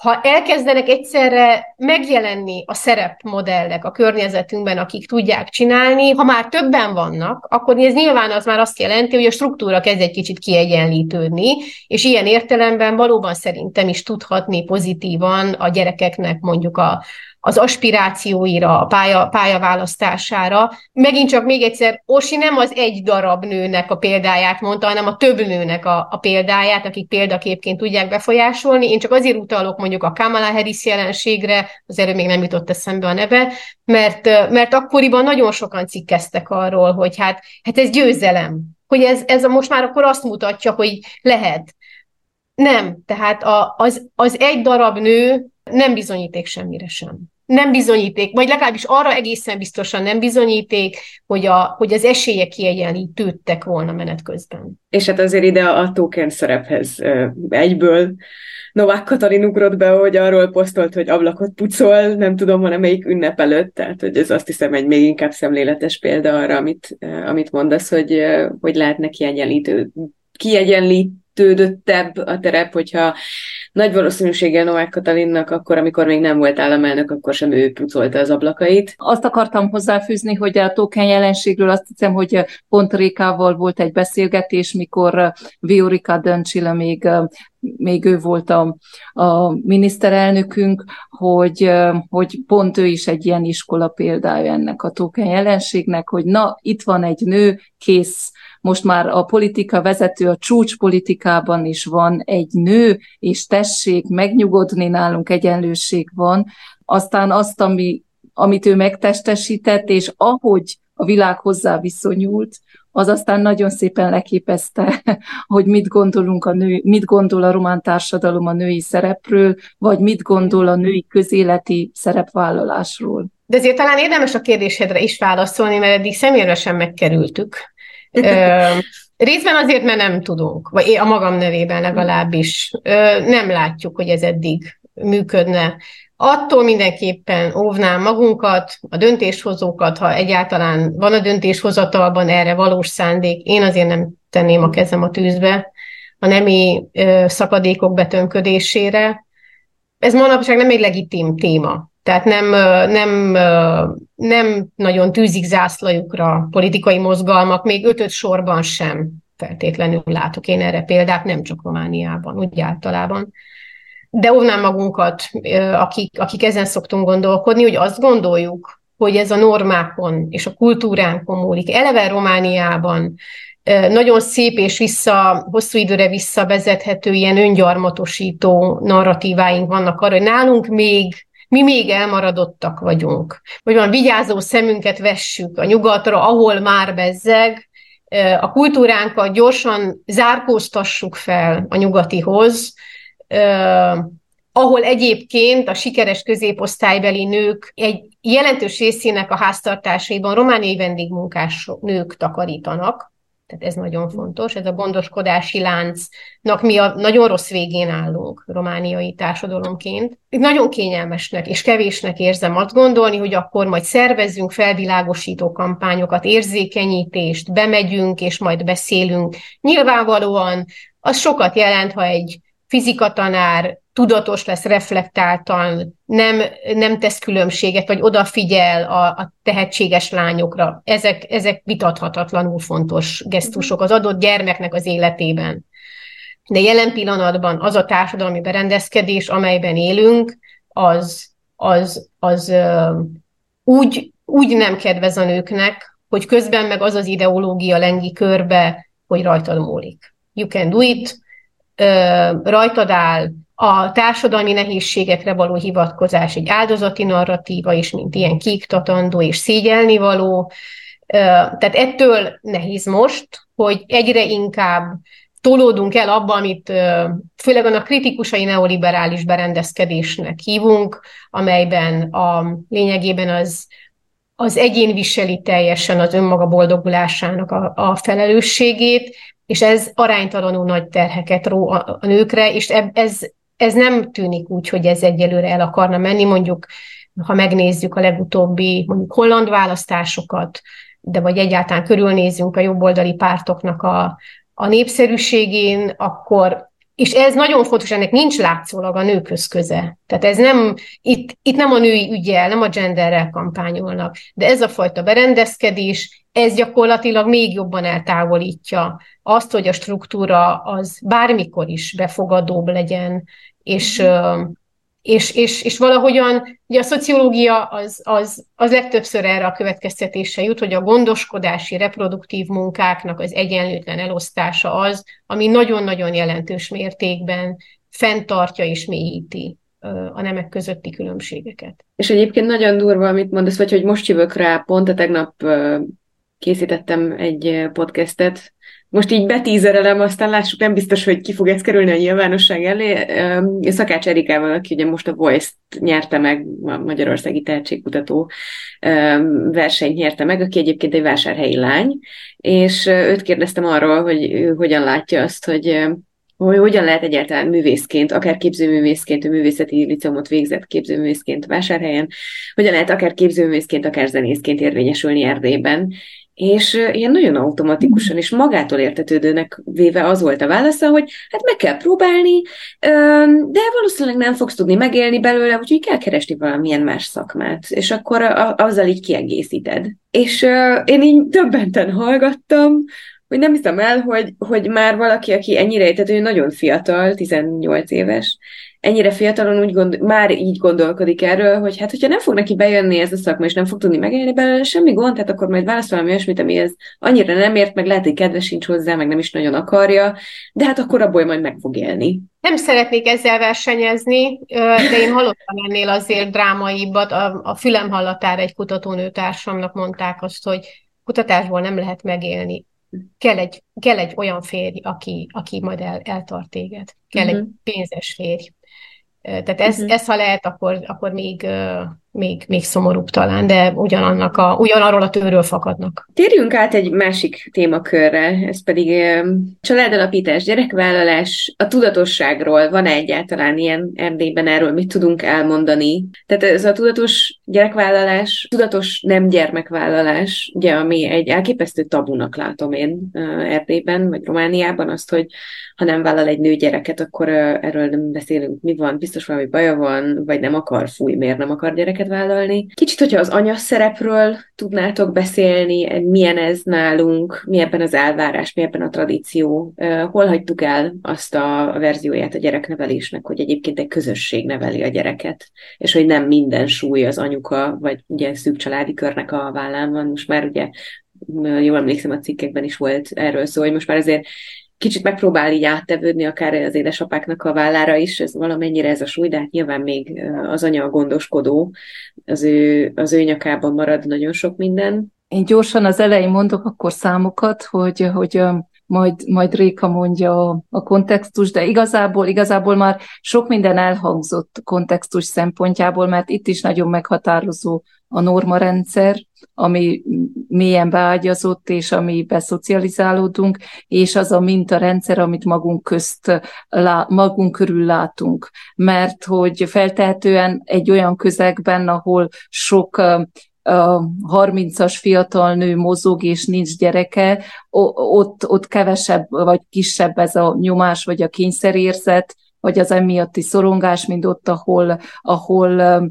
ha elkezdenek egyszerre megjelenni a szerepmodellek a környezetünkben, akik tudják csinálni, ha már többen vannak, akkor ez nyilván az már azt jelenti, hogy a struktúra kezd egy kicsit kiegyenlítődni, és ilyen értelemben valóban szerintem is tudhatni pozitívan a gyerekeknek mondjuk a, az aspirációira, a pálya, pályaválasztására. Megint csak még egyszer, Osi nem az egy darab nőnek a példáját mondta, hanem a több nőnek a, a példáját, akik példaképként tudják befolyásolni. Én csak azért utalok mondjuk a Kamala Harris jelenségre, az erről még nem jutott eszembe a neve, mert, mert akkoriban nagyon sokan cikkeztek arról, hogy hát, hát ez győzelem, hogy ez, ez a most már akkor azt mutatja, hogy lehet. Nem, tehát a, az, az egy darab nő nem bizonyíték semmire sem. Nem bizonyíték, vagy legalábbis arra egészen biztosan nem bizonyíték, hogy, a, hogy az esélyek kiegyenlítődtek volna menet közben. És hát azért ide a token szerephez egyből Novák Katalin ugrott be, hogy arról posztolt, hogy ablakot pucol, nem tudom, hanem melyik ünnep előtt, tehát hogy ez azt hiszem egy még inkább szemléletes példa arra, amit, amit mondasz, hogy, hogy lehetne kiegyenlítő, kiegyenlítődöttebb a terep, hogyha nagy valószínűséggel Novák Katalinnak akkor, amikor még nem volt államelnök, akkor sem ő pucolta az ablakait. Azt akartam hozzáfűzni, hogy a token jelenségről azt hiszem, hogy pont Rékával volt egy beszélgetés, mikor Viorika Döncsila még még ő volt a, a miniszterelnökünk, hogy, hogy pont ő is egy ilyen iskola példája ennek a token jelenségnek, hogy na, itt van egy nő, kész, most már a politika vezető, a csúcspolitikában is van egy nő, és tessék megnyugodni, nálunk egyenlőség van. Aztán azt, ami, amit ő megtestesített, és ahogy a világ hozzá viszonyult, az aztán nagyon szépen leképezte, (laughs) hogy mit gondolunk a nő, mit gondol a román társadalom a női szerepről, vagy mit gondol a női közéleti szerepvállalásról. De ezért talán érdemes a kérdésedre is válaszolni, mert eddig személyesen megkerültük. (laughs) Részben azért, mert nem tudunk, vagy a magam nevében legalábbis nem látjuk, hogy ez eddig működne. Attól mindenképpen óvnám magunkat, a döntéshozókat, ha egyáltalán van a döntéshozatalban erre valós szándék, én azért nem tenném a kezem a tűzbe a nemi szakadékok betömködésére. Ez manapság nem egy legitim téma. Tehát nem, nem, nem nagyon tűzik zászlajukra politikai mozgalmak, még ötöt sorban sem feltétlenül látok én erre példát, nem csak Romániában, úgy általában. De óvnám magunkat, akik, akik ezen szoktunk gondolkodni, hogy azt gondoljuk, hogy ez a normákon és a kultúránkon múlik. Eleve Romániában nagyon szép és vissza, hosszú időre visszavezethető ilyen öngyarmatosító narratíváink vannak arra, hogy nálunk még mi még elmaradottak vagyunk. Hogy van, vigyázó szemünket vessük a nyugatra, ahol már bezzeg, a kultúránkat gyorsan zárkóztassuk fel a nyugatihoz, ahol egyébként a sikeres középosztálybeli nők egy jelentős részének a háztartásaiban romániai vendégmunkás nők takarítanak, tehát ez nagyon fontos, ez a gondoskodási láncnak mi a nagyon rossz végén állunk romániai társadalomként. Nagyon kényelmesnek és kevésnek érzem azt gondolni, hogy akkor majd szervezzünk felvilágosító kampányokat, érzékenyítést, bemegyünk és majd beszélünk. Nyilvánvalóan az sokat jelent, ha egy fizikatanár tudatos lesz, reflektáltan, nem, nem tesz különbséget, vagy odafigyel a, a tehetséges lányokra. Ezek, ezek vitathatatlanul fontos gesztusok az adott gyermeknek az életében. De jelen pillanatban az a társadalmi berendezkedés, amelyben élünk, az, az, az úgy, úgy nem kedvez a nőknek, hogy közben meg az az ideológia lengi körbe, hogy rajtad múlik. You can do it, rajtad áll, a társadalmi nehézségekre való hivatkozás egy áldozati narratíva is, mint ilyen kiiktatandó és szégyelnivaló. Tehát ettől nehéz most, hogy egyre inkább tolódunk el abba, amit főleg a kritikusai neoliberális berendezkedésnek hívunk, amelyben a lényegében az, az egyén viseli teljesen az önmaga boldogulásának a, a felelősségét, és ez aránytalanul nagy terheket ró a nőkre, és ez, ez nem tűnik úgy, hogy ez egyelőre el akarna menni, mondjuk ha megnézzük a legutóbbi mondjuk holland választásokat, de vagy egyáltalán körülnézzünk a jobboldali pártoknak a, a népszerűségén, akkor és ez nagyon fontos, ennek nincs látszólag a nőköz köze. Tehát ez nem, itt, itt nem a női ügyel, nem a genderrel kampányolnak, de ez a fajta berendezkedés, ez gyakorlatilag még jobban eltávolítja azt, hogy a struktúra az bármikor is befogadóbb legyen, és, mm és, és, és valahogyan ugye a szociológia az, az, az legtöbbször erre a következtetése jut, hogy a gondoskodási, reproduktív munkáknak az egyenlőtlen elosztása az, ami nagyon-nagyon jelentős mértékben fenntartja és mélyíti a nemek közötti különbségeket. És egyébként nagyon durva, amit mondasz, vagy hogy most jövök rá, pont a tegnap készítettem egy podcastet, most így betízerelem, aztán lássuk, nem biztos, hogy ki fog ez kerülni a nyilvánosság elé. Szakács Erikával, aki ugye most a Voice-t nyerte meg, a Magyarországi Tehetségkutató versenyt nyerte meg, aki egyébként egy vásárhelyi lány, és őt kérdeztem arról, hogy ő hogyan látja azt, hogy hogy hogyan lehet egyáltalán művészként, akár képzőművészként, ő művészeti liceumot végzett képzőművészként vásárhelyen, hogyan lehet akár képzőművészként, akár zenészként érvényesülni Erdélyben, és ilyen nagyon automatikusan és magától értetődőnek véve az volt a válasza, hogy hát meg kell próbálni, de valószínűleg nem fogsz tudni megélni belőle, úgyhogy kell keresni valamilyen más szakmát, és akkor azzal így kiegészíted. És én így többenten hallgattam, hogy nem hiszem el, hogy, hogy már valaki, aki ennyire, tehát ő nagyon fiatal, 18 éves, ennyire fiatalon úgy gond, már így gondolkodik erről, hogy hát, hogyha nem fog neki bejönni ez a szakma, és nem fog tudni megélni belőle, semmi gond, tehát akkor majd választ valami olyasmit, ami ez annyira nem ért, meg lehet, hogy kedves sincs hozzá, meg nem is nagyon akarja, de hát akkor abból majd meg fog élni. Nem szeretnék ezzel versenyezni, de én hallottam ennél azért drámaibbat. A, a fülem hallatára egy kutatónőtársamnak mondták azt, hogy kutatásból nem lehet megélni. Kell egy, kell egy olyan férj, aki, aki majd el, eltart téged. Kell uh-huh. egy mhm. pénzes férj. Tehát ez, uh-huh. ez ha lehet, akkor, akkor még, még, még szomorúbb talán, de ugyanannak a, ugyanarról a tőről fakadnak. Térjünk át egy másik témakörre, ez pedig családalapítás, gyerekvállalás, a tudatosságról van-e egyáltalán ilyen Erdélyben erről, mit tudunk elmondani? Tehát ez a tudatos gyerekvállalás, tudatos nem gyermekvállalás, ugye, ami egy elképesztő tabunak látom én Erdélyben, vagy Romániában, azt, hogy ha nem vállal egy nő gyereket, akkor erről nem beszélünk, mi van, biztos valami baja van, vagy nem akar, fúj, miért nem akar gyereket vállalni. Kicsit, hogyha az anya szerepről tudnátok beszélni, milyen ez nálunk, mi ebben az elvárás, mi ebben a tradíció, hol hagytuk el azt a verzióját a gyereknevelésnek, hogy egyébként egy közösség neveli a gyereket, és hogy nem minden súly az anyuka, vagy ugye szűk családi körnek a vállán van. Most már ugye jól emlékszem, a cikkekben is volt erről szó, hogy most már azért kicsit megpróbál így áttevődni akár az édesapáknak a vállára is, ez valamennyire ez a súly, de hát nyilván még az anya a gondoskodó, az ő, az ő nyakában marad nagyon sok minden. Én gyorsan az elején mondok akkor számokat, hogy, hogy majd, majd Réka mondja a, kontextus, de igazából, igazából már sok minden elhangzott kontextus szempontjából, mert itt is nagyon meghatározó a normarendszer, ami mélyen beágyazott, és ami beszocializálódunk, és az a mintarendszer, amit magunk közt, magunk körül látunk. Mert hogy feltehetően egy olyan közegben, ahol sok a 30-as fiatal nő mozog és nincs gyereke, ott, ott kevesebb vagy kisebb ez a nyomás vagy a kényszerérzet, vagy az emiatti szorongás, mint ott, ahol, ahol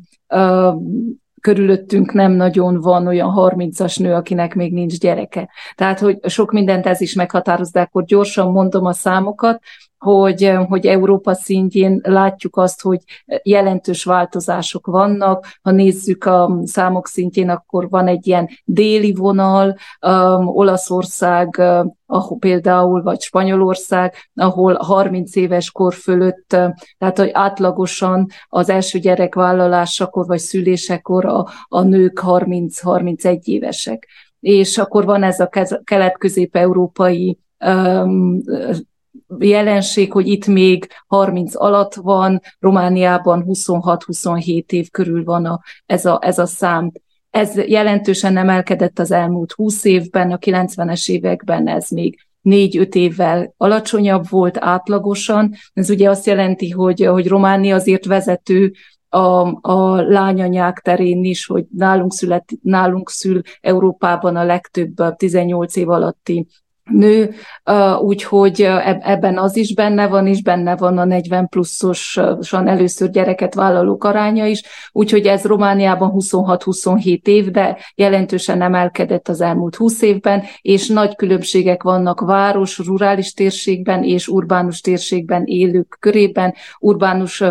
körülöttünk nem nagyon van olyan 30-as nő, akinek még nincs gyereke. Tehát, hogy sok mindent ez is meghatároz, de akkor gyorsan mondom a számokat hogy, hogy Európa szintjén látjuk azt, hogy jelentős változások vannak. Ha nézzük a számok szintjén, akkor van egy ilyen déli vonal, um, Olaszország, uh, ahol például, vagy Spanyolország, ahol 30 éves kor fölött, tehát hogy átlagosan az első gyerek vállalásakor, vagy szülésekor a, a nők 30-31 évesek. És akkor van ez a kelet-közép-európai um, jelenség, hogy itt még 30 alatt van, Romániában 26-27 év körül van a, ez, a, ez a szám. Ez jelentősen emelkedett az elmúlt 20 évben, a 90-es években ez még négy-öt évvel alacsonyabb volt átlagosan. Ez ugye azt jelenti, hogy, hogy Románia azért vezető a, a lányanyák terén is, hogy nálunk, szület, nálunk szül Európában a legtöbb 18 év alatti nő, úgyhogy ebben az is benne van, és benne van a 40 pluszosan először gyereket vállalók aránya is, úgyhogy ez Romániában 26-27 év, de jelentősen emelkedett az elmúlt 20 évben, és nagy különbségek vannak város, rurális térségben és urbánus térségben élők körében, urbánus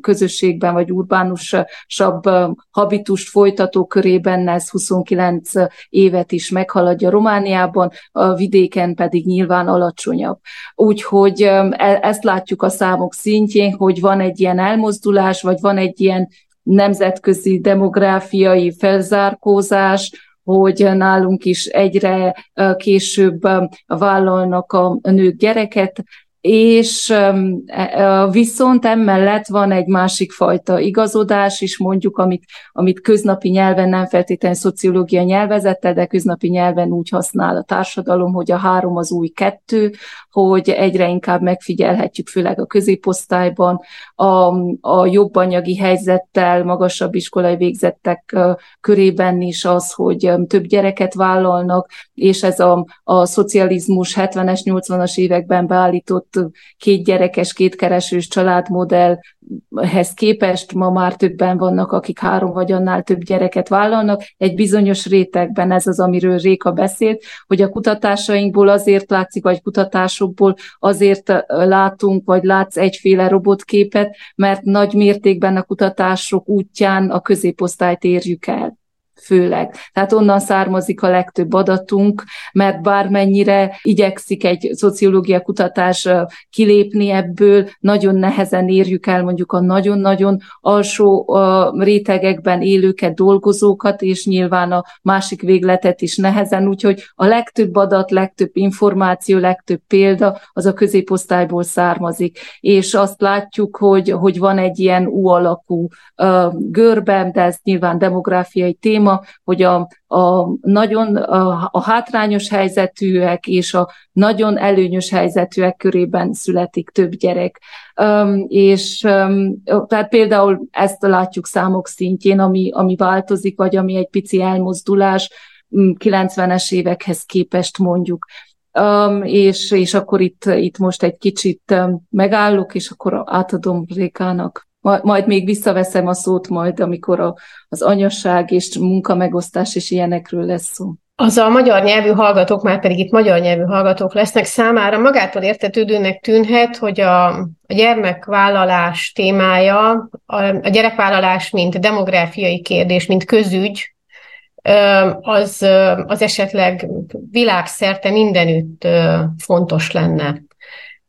közösségben, vagy urbánusabb habitust folytató körében ez 29 évet is meghaladja Romániában, a vidék vidéken pedig nyilván alacsonyabb. Úgyhogy e, ezt látjuk a számok szintjén, hogy van egy ilyen elmozdulás, vagy van egy ilyen nemzetközi demográfiai felzárkózás, hogy nálunk is egyre később vállalnak a nők gyereket, és e, viszont emellett van egy másik fajta igazodás is, mondjuk, amit, amit köznapi nyelven nem feltétlenül szociológia nyelvezette, de köznapi nyelven úgy használ a társadalom, hogy a három az új kettő, hogy egyre inkább megfigyelhetjük, főleg a középosztályban, a, a jobb anyagi helyzettel, magasabb iskolai végzettek körében is az, hogy több gyereket vállalnak, és ez a, a szocializmus 70-es, 80-as években beállított két gyerekes, kétkeresős családmodellhez képest ma már többen vannak, akik három vagy annál több gyereket vállalnak. Egy bizonyos rétegben ez az, amiről Réka beszélt, hogy a kutatásainkból azért látszik, vagy kutatásokból azért látunk, vagy látsz egyféle robotképet, mert nagy mértékben a kutatások útján a középosztályt érjük el főleg. Tehát onnan származik a legtöbb adatunk, mert bármennyire igyekszik egy szociológia kutatás kilépni ebből, nagyon nehezen érjük el mondjuk a nagyon-nagyon alsó rétegekben élőket, dolgozókat, és nyilván a másik végletet is nehezen, úgyhogy a legtöbb adat, legtöbb információ, legtöbb példa az a középosztályból származik, és azt látjuk, hogy, hogy van egy ilyen U alakú görbe, de ez nyilván demográfiai téma, téma, hogy a, a nagyon a, a hátrányos helyzetűek és a nagyon előnyös helyzetűek körében születik több gyerek. Um, és um, tehát például ezt látjuk számok szintjén, ami, ami változik, vagy ami egy pici elmozdulás 90-es évekhez képest mondjuk. Um, és, és akkor itt, itt most egy kicsit megállok, és akkor átadom Rékának majd még visszaveszem a szót majd, amikor a, az anyasság és munkamegosztás és ilyenekről lesz szó. Az a magyar nyelvű hallgatók, már pedig itt magyar nyelvű hallgatók lesznek számára, magától értetődőnek tűnhet, hogy a, a gyermekvállalás témája, a, a gyerekvállalás, mint demográfiai kérdés, mint közügy, az, az esetleg világszerte mindenütt fontos lenne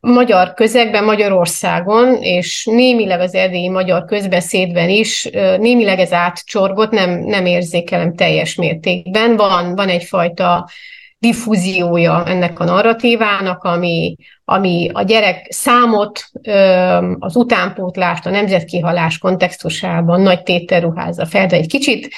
magyar közegben, Magyarországon, és némileg az erdélyi magyar közbeszédben is, némileg ez átcsorgott, nem, nem érzékelem teljes mértékben. Van, van egyfajta diffúziója ennek a narratívának, ami, ami a gyerek számot, az utánpótlást, a nemzetkihalás kontextusában nagy tétel ruházza fel, de egy kicsit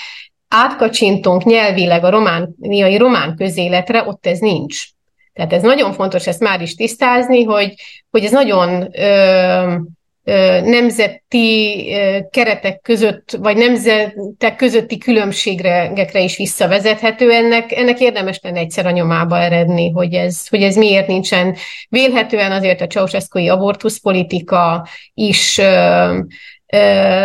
átkacsintunk nyelvileg a romániai román közéletre, ott ez nincs. Tehát ez nagyon fontos ezt már is tisztázni, hogy, hogy ez nagyon ö, nemzeti keretek között, vagy nemzetek közötti különbségekre is visszavezethető. Ennek, ennek érdemes lenne egyszer a nyomába eredni, hogy ez, hogy ez miért nincsen. Vélhetően azért a Ceausescu-i abortuszpolitika is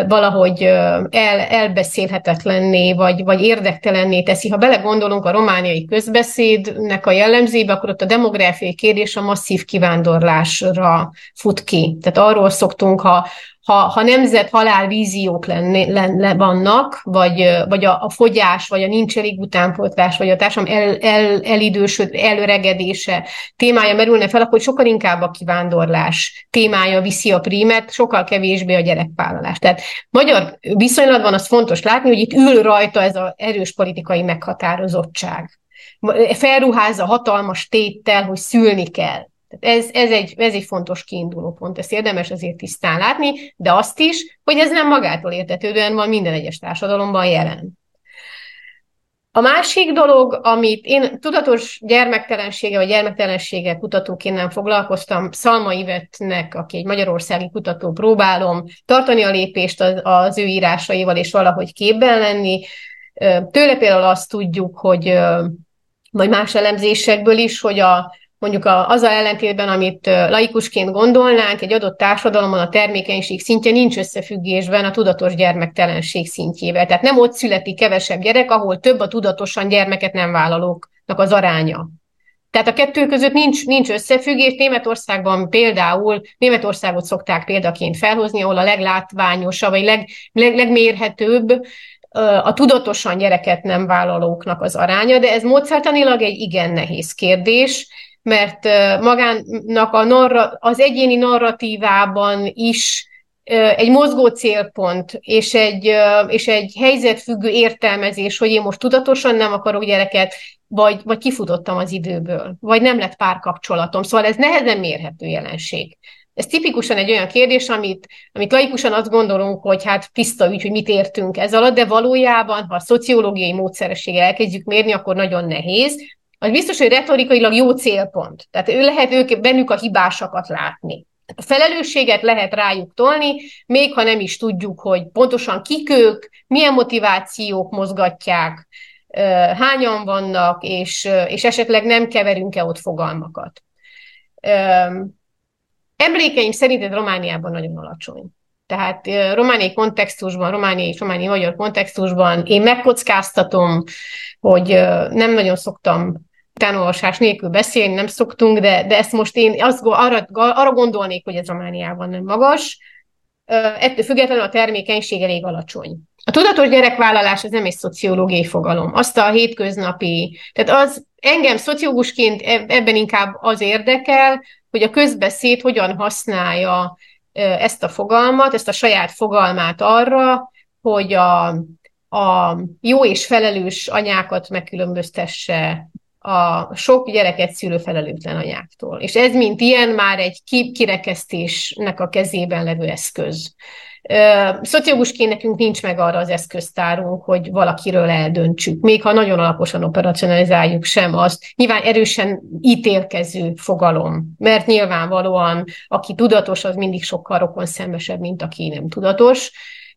valahogy el, elbeszélhetetlenné, vagy, vagy érdektelenné teszi. Ha belegondolunk a romániai közbeszédnek a jellemzébe, akkor ott a demográfiai kérdés a masszív kivándorlásra fut ki. Tehát arról szoktunk, ha, ha, ha nemzet halál víziók lenni, lenne, vannak, vagy, vagy a, a fogyás, vagy a nincs elég utánpótlás, vagy a társadalom el, el, elidősöd, előregedése témája merülne fel, akkor sokkal inkább a kivándorlás témája viszi a prímet, sokkal kevésbé a gyerekvállalás. Tehát magyar viszonylatban az fontos látni, hogy itt ül rajta ez az erős politikai meghatározottság felruházza hatalmas téttel, hogy szülni kell. Tehát ez, ez, egy, ez egy fontos kiinduló pont, ezt érdemes azért tisztán látni, de azt is, hogy ez nem magától értetődően van minden egyes társadalomban jelen. A másik dolog, amit én tudatos gyermektelensége vagy gyermektelensége kutatóként nem foglalkoztam, Szalma Ivetnek, aki egy magyarországi kutató, próbálom tartani a lépést az, az ő írásaival, és valahogy képben lenni. Tőle például azt tudjuk, hogy vagy más elemzésekből is, hogy a mondjuk a, az a ellentétben, amit laikusként gondolnánk, egy adott társadalomban a termékenység szintje nincs összefüggésben a tudatos gyermektelenség szintjével. Tehát nem ott születik kevesebb gyerek, ahol több a tudatosan gyermeket nem vállalóknak az aránya. Tehát a kettő között nincs, nincs összefüggés. Németországban például, Németországot szokták példaként felhozni, ahol a leglátványosabb, vagy leg, leg, legmérhetőbb a tudatosan gyereket nem vállalóknak az aránya, de ez módszertanilag egy igen nehéz kérdés, mert magának a narra, az egyéni narratívában is egy mozgó célpont és egy, és egy helyzetfüggő értelmezés, hogy én most tudatosan nem akarok gyereket, vagy, vagy kifutottam az időből, vagy nem lett párkapcsolatom. Szóval ez nehezen mérhető jelenség. Ez tipikusan egy olyan kérdés, amit, amit laikusan azt gondolunk, hogy hát tiszta ügy, hogy mit értünk ez alatt, de valójában, ha a szociológiai módszerességgel elkezdjük mérni, akkor nagyon nehéz, az biztos, hogy retorikailag jó célpont. Tehát ő lehet ők bennük a hibásakat látni. A felelősséget lehet rájuk tolni, még ha nem is tudjuk, hogy pontosan kik ők, milyen motivációk mozgatják, hányan vannak, és, és esetleg nem keverünk-e ott fogalmakat. Emlékeim szerint ez Romániában nagyon alacsony. Tehát romániai kontextusban, romániai és romániai magyar kontextusban én megkockáztatom, hogy nem nagyon szoktam utánolvasás nélkül beszélni, nem szoktunk, de, de ezt most én azt, arra, arra gondolnék, hogy ez Romániában nem magas. Ettől függetlenül a termékenység elég alacsony. A tudatos gyerekvállalás az nem egy szociológiai fogalom. Azt a hétköznapi, tehát az engem szociológusként ebben inkább az érdekel, hogy a közbeszéd hogyan használja ezt a fogalmat, ezt a saját fogalmát arra, hogy a, a jó és felelős anyákat megkülönböztesse a sok gyereket szülő felelőtlen anyáktól. És ez, mint ilyen, már egy kirekesztésnek a kezében levő eszköz. Szociológusként nekünk nincs meg arra az eszköztárunk, hogy valakiről eldöntsük, még ha nagyon alaposan operacionalizáljuk sem azt. Nyilván erősen ítélkező fogalom, mert nyilvánvalóan aki tudatos, az mindig sokkal rokon szembesebb, mint aki nem tudatos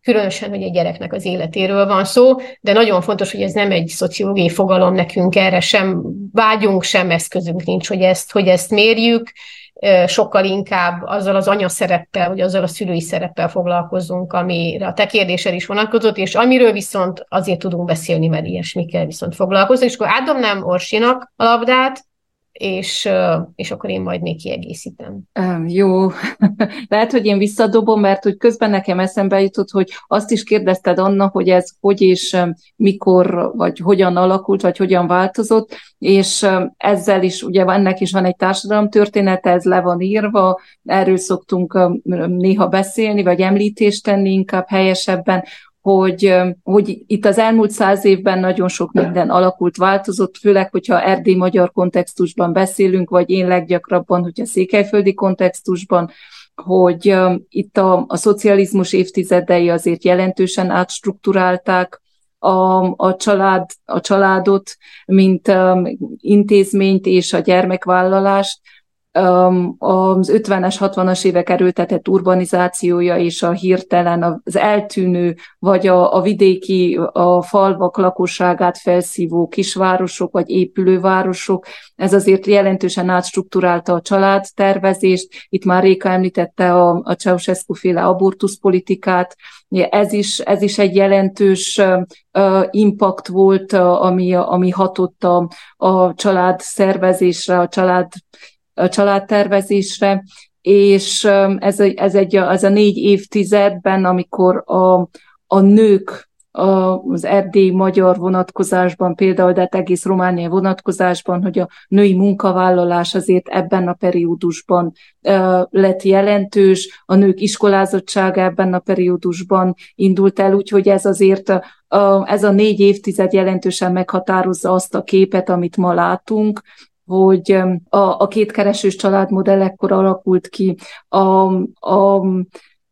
különösen, hogy egy gyereknek az életéről van szó, de nagyon fontos, hogy ez nem egy szociológiai fogalom nekünk, erre sem vágyunk, sem eszközünk nincs, hogy ezt, hogy ezt mérjük, sokkal inkább azzal az anya szereppel, vagy azzal a szülői szereppel foglalkozunk, amire a te kérdésed is vonatkozott, és amiről viszont azért tudunk beszélni, mert ilyesmikkel viszont foglalkozni. És akkor átdomnám Orsinak a labdát, és, és akkor én majd még kiegészítem. Jó, (laughs) lehet, hogy én visszadobom, mert hogy közben nekem eszembe jutott, hogy azt is kérdezted Anna, hogy ez hogy és mikor, vagy hogyan alakult, vagy hogyan változott, és ezzel is, ugye ennek is van egy társadalom története, ez le van írva, erről szoktunk néha beszélni, vagy említést tenni inkább helyesebben, hogy, hogy itt az elmúlt száz évben nagyon sok minden alakult, változott, főleg, hogyha erdély magyar kontextusban beszélünk, vagy én leggyakrabban, hogyha székelyföldi kontextusban, hogy itt a, a szocializmus évtizedei azért jelentősen átstruktúrálták a, a, család, a családot, mint um, intézményt és a gyermekvállalást, az 50-es, 60-as évek erőltetett urbanizációja és a hirtelen az eltűnő, vagy a, a vidéki, a falvak lakosságát felszívó kisvárosok, vagy épülővárosok, ez azért jelentősen átstruktúrálta a családtervezést. Itt már Réka említette a, a Ceausescu féle abortuszpolitikát, ez is, ez is egy jelentős impact volt, ami, ami hatott a, a család szervezésre, a család a családtervezésre, és ez, ez, egy, ez a négy évtizedben, amikor a, a nők az erdély magyar vonatkozásban például, de hát egész Románia vonatkozásban, hogy a női munkavállalás azért ebben a periódusban lett jelentős, a nők iskolázottsága ebben a periódusban indult el, úgyhogy ez azért ez a négy évtized jelentősen meghatározza azt a képet, amit ma látunk, hogy a, a kétkeresős családmodell ekkor alakult ki, a, a,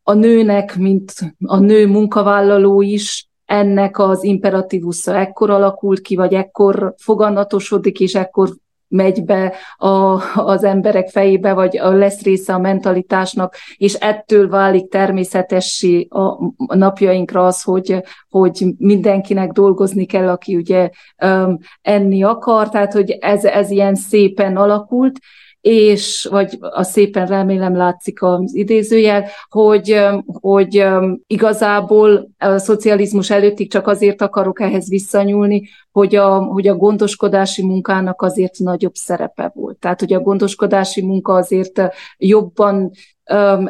a nőnek, mint a nő munkavállaló is, ennek az imperatívusza ekkor alakult ki, vagy ekkor foganatosodik, és ekkor megy be a, az emberek fejébe, vagy lesz része a mentalitásnak, és ettől válik természetessé a napjainkra az, hogy, hogy mindenkinek dolgozni kell, aki ugye um, enni akar, tehát hogy ez, ez ilyen szépen alakult, és, vagy a szépen remélem látszik az idézőjel, hogy, hogy igazából a szocializmus előttig csak azért akarok ehhez visszanyúlni, hogy a, hogy a gondoskodási munkának azért nagyobb szerepe volt. Tehát, hogy a gondoskodási munka azért jobban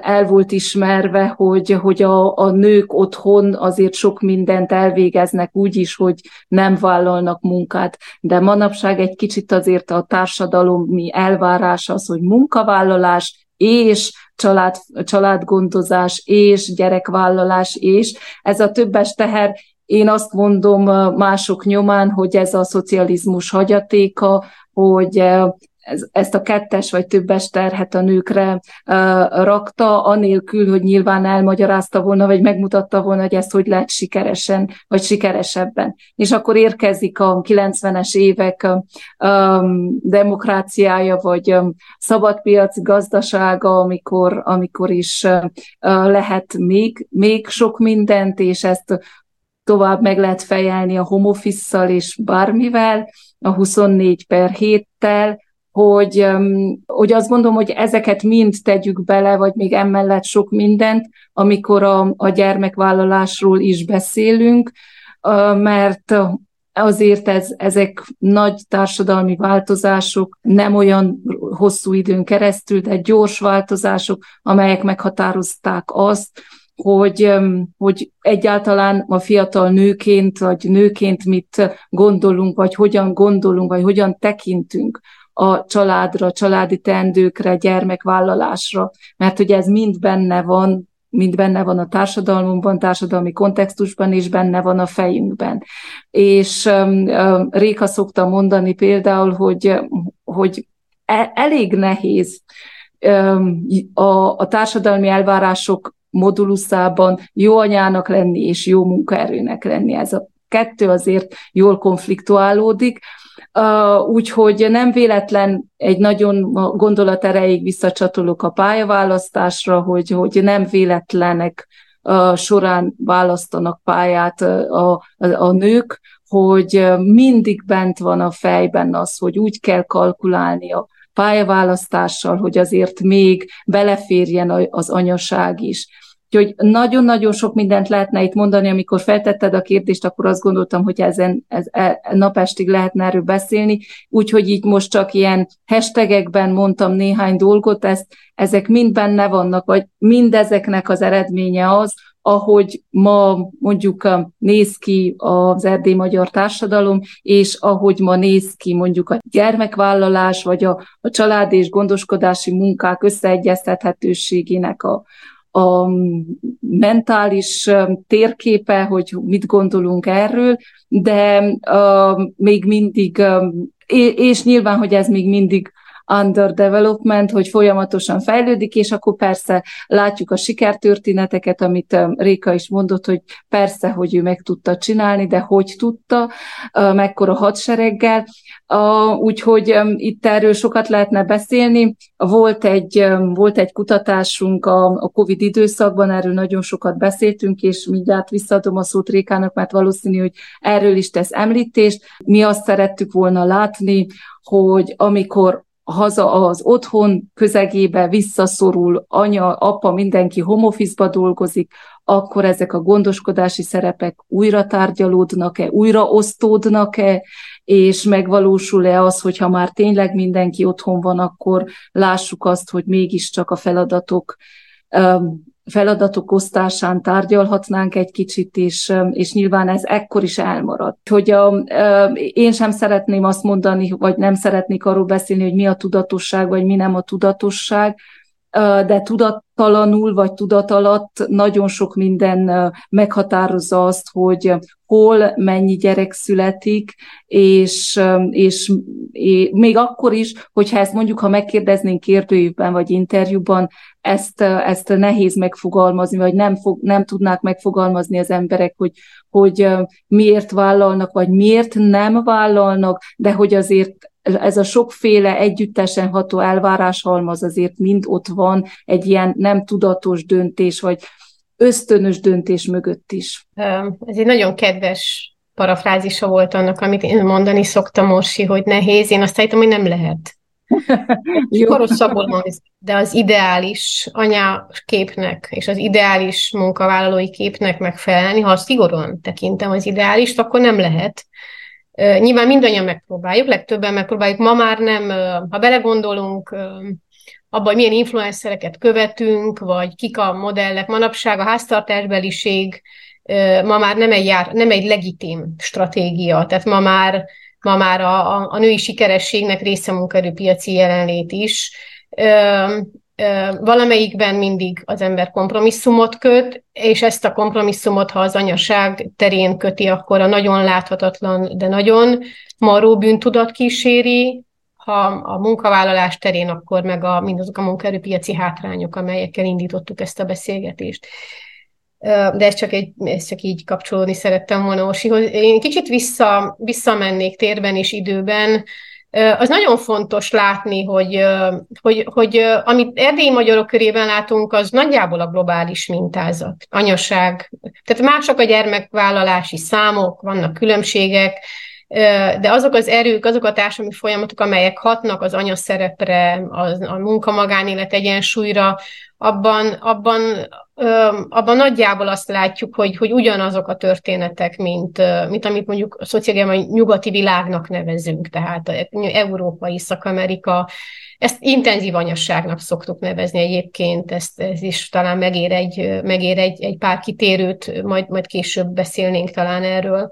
el volt ismerve, hogy, hogy a, a nők otthon azért sok mindent elvégeznek úgy is, hogy nem vállalnak munkát. De manapság egy kicsit azért a társadalomi elvárás az, hogy munkavállalás és család, családgondozás és gyerekvállalás és ez a többes teher én azt mondom mások nyomán, hogy ez a szocializmus hagyatéka, hogy ez, ezt a kettes vagy többes terhet a nőkre uh, rakta, anélkül, hogy nyilván elmagyarázta volna, vagy megmutatta volna, hogy ezt hogy lehet sikeresen, vagy sikeresebben. És akkor érkezik a 90-es évek um, demokráciája, vagy um, szabadpiac gazdasága, amikor, amikor is uh, lehet még, még sok mindent, és ezt tovább meg lehet fejelni a home és bármivel, a 24 per 7-tel, hogy, hogy azt gondolom, hogy ezeket mind tegyük bele, vagy még emellett sok mindent, amikor a, a gyermekvállalásról is beszélünk, mert azért ez, ezek nagy társadalmi változások, nem olyan hosszú időn keresztül, de gyors változások, amelyek meghatározták azt, hogy, hogy egyáltalán a fiatal nőként, vagy nőként mit gondolunk, vagy hogyan gondolunk, vagy hogyan tekintünk a családra, családi tendőkre, gyermekvállalásra, mert hogy ez mind benne van, mind benne van a társadalmunkban, társadalmi kontextusban, és benne van a fejünkben. És um, Réka szokta mondani például, hogy, hogy e, elég nehéz um, a, a társadalmi elvárások moduluszában jó anyának lenni és jó munkaerőnek lenni. Ez a kettő azért jól konfliktuálódik, úgyhogy nem véletlen egy nagyon gondolat erejéig visszacsatolok a pályaválasztásra, hogy, hogy nem véletlenek során választanak pályát a, a, a nők, hogy mindig bent van a fejben az, hogy úgy kell kalkulálni a pályaválasztással, hogy azért még beleférjen az anyaság is. Úgyhogy nagyon-nagyon sok mindent lehetne itt mondani, amikor feltetted a kérdést, akkor azt gondoltam, hogy ezen ez, e, napestig lehetne erről beszélni, úgyhogy így most csak ilyen hashtagekben mondtam néhány dolgot, ezt, ezek mind benne vannak, vagy mindezeknek az eredménye az, ahogy ma mondjuk néz ki az erdély magyar társadalom, és ahogy ma néz ki mondjuk a gyermekvállalás, vagy a, a család és gondoskodási munkák összeegyeztethetőségének a, a mentális térképe, hogy mit gondolunk erről, de uh, még mindig, uh, és nyilván, hogy ez még mindig underdevelopment, hogy folyamatosan fejlődik, és akkor persze látjuk a sikertörténeteket, amit Réka is mondott, hogy persze, hogy ő meg tudta csinálni, de hogy tudta, mekkora hadsereggel, úgyhogy itt erről sokat lehetne beszélni. Volt egy, volt egy kutatásunk a, COVID időszakban, erről nagyon sokat beszéltünk, és mindjárt visszaadom a szót Rékának, mert valószínű, hogy erről is tesz említést. Mi azt szerettük volna látni, hogy amikor haza az otthon közegébe visszaszorul, anya, apa, mindenki home office dolgozik, akkor ezek a gondoskodási szerepek újra tárgyalódnak-e, újra osztódnak-e, és megvalósul-e az, hogyha már tényleg mindenki otthon van, akkor lássuk azt, hogy mégiscsak a feladatok feladatok osztásán tárgyalhatnánk egy kicsit, és, és nyilván ez ekkor is elmarad. Hogy a, én sem szeretném azt mondani, vagy nem szeretnék arról beszélni, hogy mi a tudatosság, vagy mi nem a tudatosság, de tudattalanul vagy tudat alatt nagyon sok minden meghatározza azt, hogy hol mennyi gyerek születik, és, és, és még akkor is, hogyha ezt mondjuk, ha megkérdeznénk kérdőívben vagy interjúban, ezt, ezt nehéz megfogalmazni, vagy nem, fog, nem tudnák megfogalmazni az emberek, hogy, hogy miért vállalnak, vagy miért nem vállalnak, de hogy azért ez a sokféle együttesen ható elváráshalmaz azért mind ott van egy ilyen nem tudatos döntés, vagy ösztönös döntés mögött is. Ez egy nagyon kedves parafrázisa volt annak, amit én mondani szoktam, Orsi, hogy nehéz. Én azt hittem, hogy nem lehet. (laughs) Rosszabbul. De az ideális anyaképnek és az ideális munkavállalói képnek megfelelni, ha szigorúan tekintem az ideálist, akkor nem lehet. Nyilván mindannyian megpróbáljuk, legtöbben megpróbáljuk. Ma már nem, ha belegondolunk abban, hogy milyen influencereket követünk, vagy kik a modellek, manapság a háztartásbeliség ma már nem egy, jár, nem egy legitim stratégia, tehát ma már, ma már a, a, a női sikerességnek része munkaerőpiaci jelenlét is valamelyikben mindig az ember kompromisszumot köt, és ezt a kompromisszumot, ha az anyaság terén köti, akkor a nagyon láthatatlan, de nagyon maró bűntudat kíséri, ha a munkavállalás terén, akkor meg a, mindazok a munkaerőpiaci hátrányok, amelyekkel indítottuk ezt a beszélgetést. De ez csak, egy, ez csak így kapcsolódni szerettem volna Orsihoz. Én kicsit vissza, visszamennék térben és időben, az nagyon fontos látni, hogy, hogy, hogy amit erdélyi magyarok körében látunk, az nagyjából a globális mintázat, anyaság. Tehát mások a gyermekvállalási számok, vannak különbségek, de azok az erők, azok a társadalmi folyamatok, amelyek hatnak az anyaszerepre, az, a munka-magánélet egyensúlyra, abban, abban, abban nagyjából azt látjuk, hogy, hogy ugyanazok a történetek, mint, mint amit mondjuk a szociálisan nyugati világnak nevezünk, tehát Európa, Észak-Amerika, ezt intenzív anyasságnak szoktuk nevezni egyébként, ezt, ez is talán megér egy, megér egy, egy pár kitérőt, majd, majd később beszélnénk talán erről.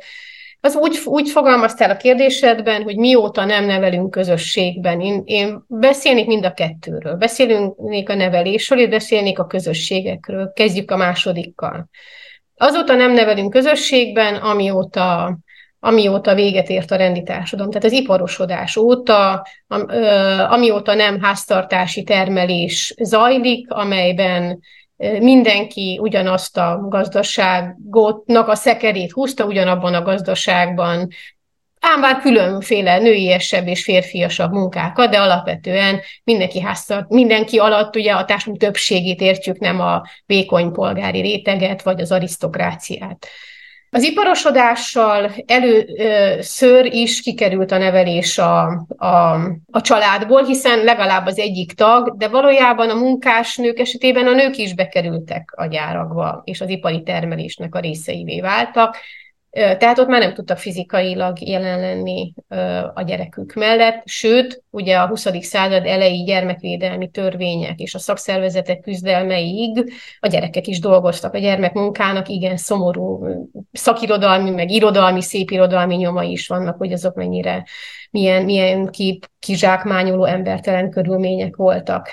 Az úgy, úgy fogalmaztál a kérdésedben, hogy mióta nem nevelünk közösségben. Én, én beszélnék mind a kettőről. Beszélnék a nevelésről, és beszélnék a közösségekről. Kezdjük a másodikkal. Azóta nem nevelünk közösségben, amióta, amióta véget ért a rendi társadalom. Tehát az iparosodás óta, amióta nem háztartási termelés zajlik, amelyben mindenki ugyanazt a gazdaságotnak a szekerét húzta, ugyanabban a gazdaságban, ám bár különféle nőiesebb és férfiasabb munkákat, de alapvetően mindenki háztart, mindenki alatt ugye a társadalom többségét értjük, nem a vékony polgári réteget, vagy az arisztokráciát. Az iparosodással először is kikerült a nevelés a, a, a családból, hiszen legalább az egyik tag, de valójában a munkásnők esetében a nők is bekerültek a gyárakba, és az ipari termelésnek a részeivé váltak. Tehát ott már nem tudtak fizikailag jelen lenni a gyerekük mellett, sőt, ugye a 20. század elejé gyermekvédelmi törvények és a szakszervezetek küzdelmeig a gyerekek is dolgoztak. A gyermekmunkának igen szomorú szakirodalmi, meg irodalmi, szépirodalmi nyomai is vannak, hogy azok mennyire, milyen, milyen kip, kizsákmányoló embertelen körülmények voltak.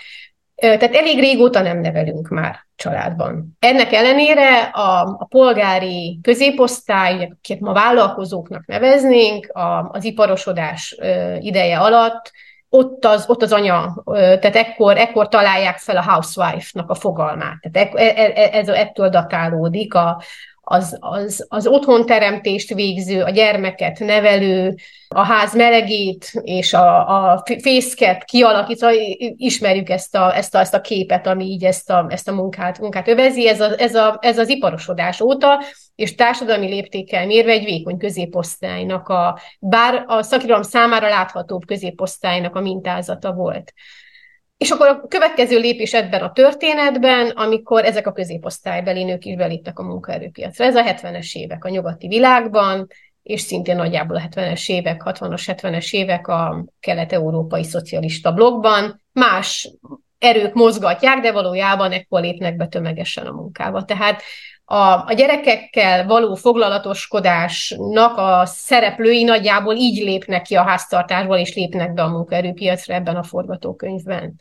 Tehát elég régóta nem nevelünk már családban. Ennek ellenére a, a polgári középosztály, akiket ma vállalkozóknak neveznénk, a, az iparosodás ideje alatt ott az, ott az anya, tehát ekkor, ekkor találják fel a housewife-nak a fogalmát. Tehát e, e, e, ez, ettől datálódik a, az, az, az otthonteremtést végző, a gyermeket nevelő, a ház melegét és a, a fészket kialakítva, ismerjük ezt a, ezt a, ezt a képet, ami így ezt a, ezt a munkát, munkát övezi, ez, a, ez, a, ez az iparosodás óta, és társadalmi léptékkel mérve egy vékony középosztálynak, a, bár a szakirodalom számára láthatóbb középosztálynak a mintázata volt. És akkor a következő lépés ebben a történetben, amikor ezek a középosztálybeli nők is beléptek a munkaerőpiacra. Ez a 70-es évek a nyugati világban, és szintén nagyjából a 70-es évek, 60-as, 70-es évek a kelet-európai szocialista blogban. Más erők mozgatják, de valójában ekkor lépnek be tömegesen a munkába. Tehát a, a gyerekekkel való foglalatoskodásnak a szereplői nagyjából így lépnek ki a háztartásból, és lépnek be a munkaerőpiacra ebben a forgatókönyvben.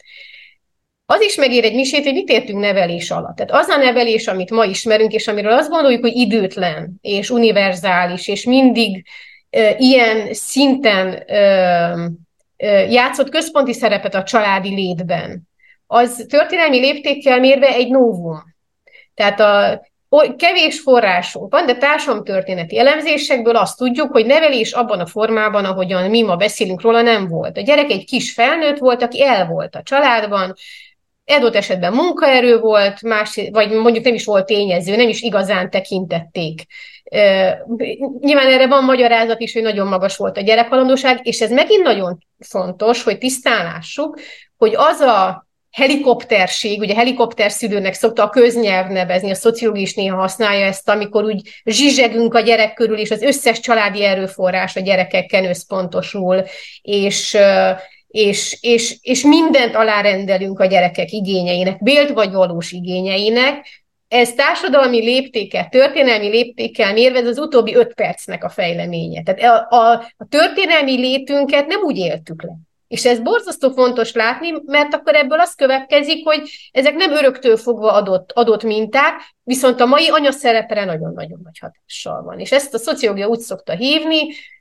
Az is megér egy misét, hogy mit értünk nevelés alatt. Tehát az a nevelés, amit ma ismerünk, és amiről azt gondoljuk, hogy időtlen, és univerzális, és mindig e, ilyen szinten e, e, játszott központi szerepet a családi létben, az történelmi léptékkel mérve egy novum. Tehát a kevés forrásunk van, de társadalomtörténeti elemzésekből azt tudjuk, hogy nevelés abban a formában, ahogyan mi ma beszélünk róla, nem volt. A gyerek egy kis felnőtt volt, aki el volt a családban, adott esetben munkaerő volt, más, vagy mondjuk nem is volt tényező, nem is igazán tekintették. Nyilván erre van magyarázat is, hogy nagyon magas volt a gyerekhalandóság, és ez megint nagyon fontos, hogy tisztálássuk, hogy az a helikopterség, ugye helikopterszülőnek szokta a köznyelv nevezni, a szociológia is néha használja ezt, amikor úgy zsizsegünk a gyerek körül, és az összes családi erőforrás a gyerekeken összpontosul, és és, és, és mindent alárendelünk a gyerekek igényeinek, bélt vagy valós igényeinek, ez társadalmi léptéket, történelmi léptékkel mérve, ez az utóbbi öt percnek a fejleménye. Tehát a, a, a történelmi létünket nem úgy éltük le. És ez borzasztó fontos látni, mert akkor ebből az következik, hogy ezek nem öröktől fogva adott, adott minták, viszont a mai anyaszerepre nagyon-nagyon nagy hatással van. És ezt a szociológia úgy szokta hívni,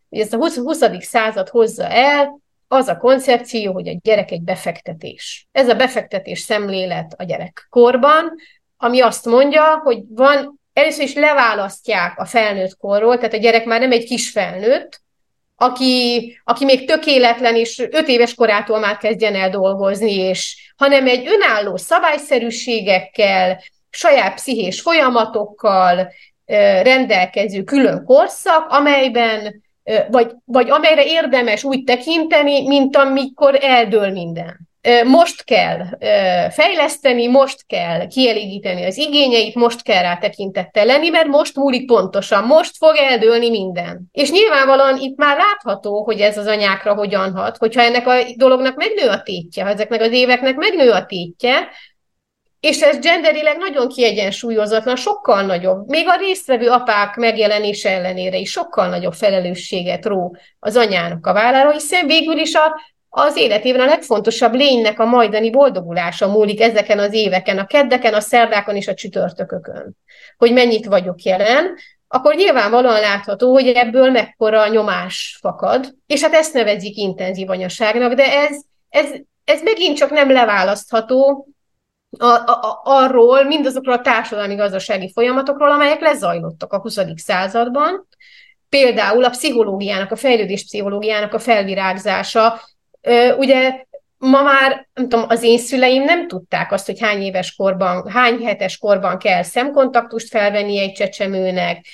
hogy ezt a 20. 20. század hozza el, az a koncepció, hogy a gyerek egy befektetés. Ez a befektetés szemlélet a gyerekkorban, ami azt mondja, hogy van, először is leválasztják a felnőtt korról, tehát a gyerek már nem egy kis felnőtt, aki, aki még tökéletlen, és öt éves korától már kezdjen el dolgozni, és, hanem egy önálló szabályszerűségekkel, saját pszichés folyamatokkal rendelkező külön korszak, amelyben vagy, vagy amelyre érdemes úgy tekinteni, mint amikor eldől minden. Most kell fejleszteni, most kell kielégíteni az igényeit, most kell rá tekintettel lenni, mert most múlik pontosan, most fog eldőlni minden. És nyilvánvalóan itt már látható, hogy ez az anyákra hogyan hat, hogyha ennek a dolognak megnő a tétje, ha ezeknek az éveknek megnő a tétje, és ez genderileg nagyon kiegyensúlyozatlan, sokkal nagyobb, még a résztvevő apák megjelenése ellenére is sokkal nagyobb felelősséget ró az anyának a vállára, hiszen végül is a, az életében a legfontosabb lénynek a majdani boldogulása múlik ezeken az éveken, a keddeken, a szerdákon és a csütörtökökön. Hogy mennyit vagyok jelen, akkor nyilvánvalóan látható, hogy ebből mekkora nyomás fakad, és hát ezt nevezik intenzív anyaságnak, de ez, ez, ez megint csak nem leválasztható a, a, arról, mindazokról a társadalmi-gazdasági folyamatokról, amelyek lezajlottak a 20. században, például a pszichológiának, a fejlődés pszichológiának a felvirágzása. Ugye ma már, nem tudom, az én szüleim nem tudták azt, hogy hány éves korban, hány hetes korban kell szemkontaktust felvenni egy csecsemőnek,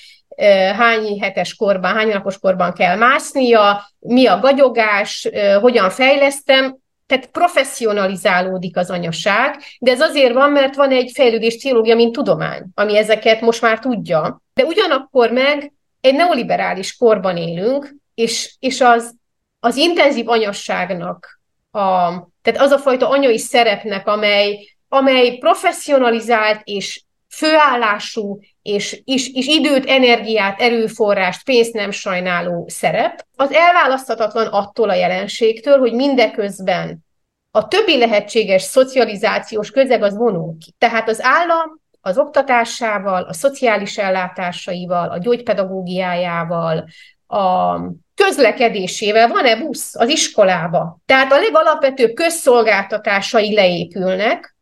hány hetes korban, hány napos korban kell másznia, mi a gagyogás, hogyan fejlesztem, tehát professzionalizálódik az anyaság, de ez azért van, mert van egy fejlődés pszichológia, mint tudomány, ami ezeket most már tudja. De ugyanakkor meg egy neoliberális korban élünk, és, és az, az intenzív anyasságnak, a, tehát az a fajta anyai szerepnek, amely, amely professzionalizált és főállású, és, és, és időt, energiát, erőforrást, pénzt nem sajnáló szerep, az elválaszthatatlan attól a jelenségtől, hogy mindeközben a többi lehetséges szocializációs közeg az vonul ki. Tehát az állam az oktatásával, a szociális ellátásaival, a gyógypedagógiájával, a közlekedésével, van-e busz az iskolába? Tehát a legalapvetőbb közszolgáltatásai leépülnek,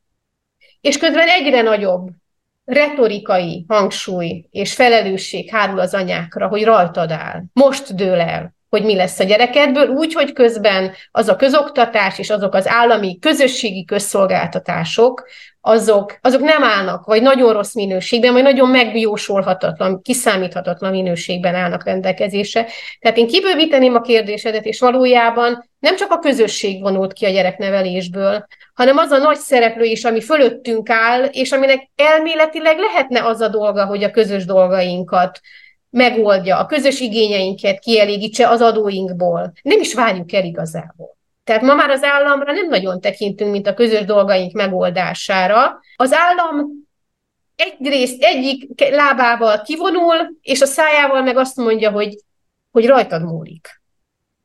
és közben egyre nagyobb retorikai hangsúly és felelősség hárul az anyákra, hogy rajtad áll. Most dől el, hogy mi lesz a gyerekedből, úgy, hogy közben az a közoktatás és azok az állami közösségi közszolgáltatások, azok, azok nem állnak, vagy nagyon rossz minőségben, vagy nagyon megjósolhatatlan, kiszámíthatatlan minőségben állnak rendelkezésre. Tehát én kibővíteném a kérdésedet, és valójában nem csak a közösség vonult ki a gyereknevelésből, hanem az a nagy szereplő is, ami fölöttünk áll, és aminek elméletileg lehetne az a dolga, hogy a közös dolgainkat megoldja, a közös igényeinket kielégítse az adóinkból. Nem is várjuk el igazából. Tehát ma már az államra nem nagyon tekintünk, mint a közös dolgaink megoldására. Az állam egyrészt egyik lábával kivonul, és a szájával meg azt mondja, hogy, hogy rajtad múlik.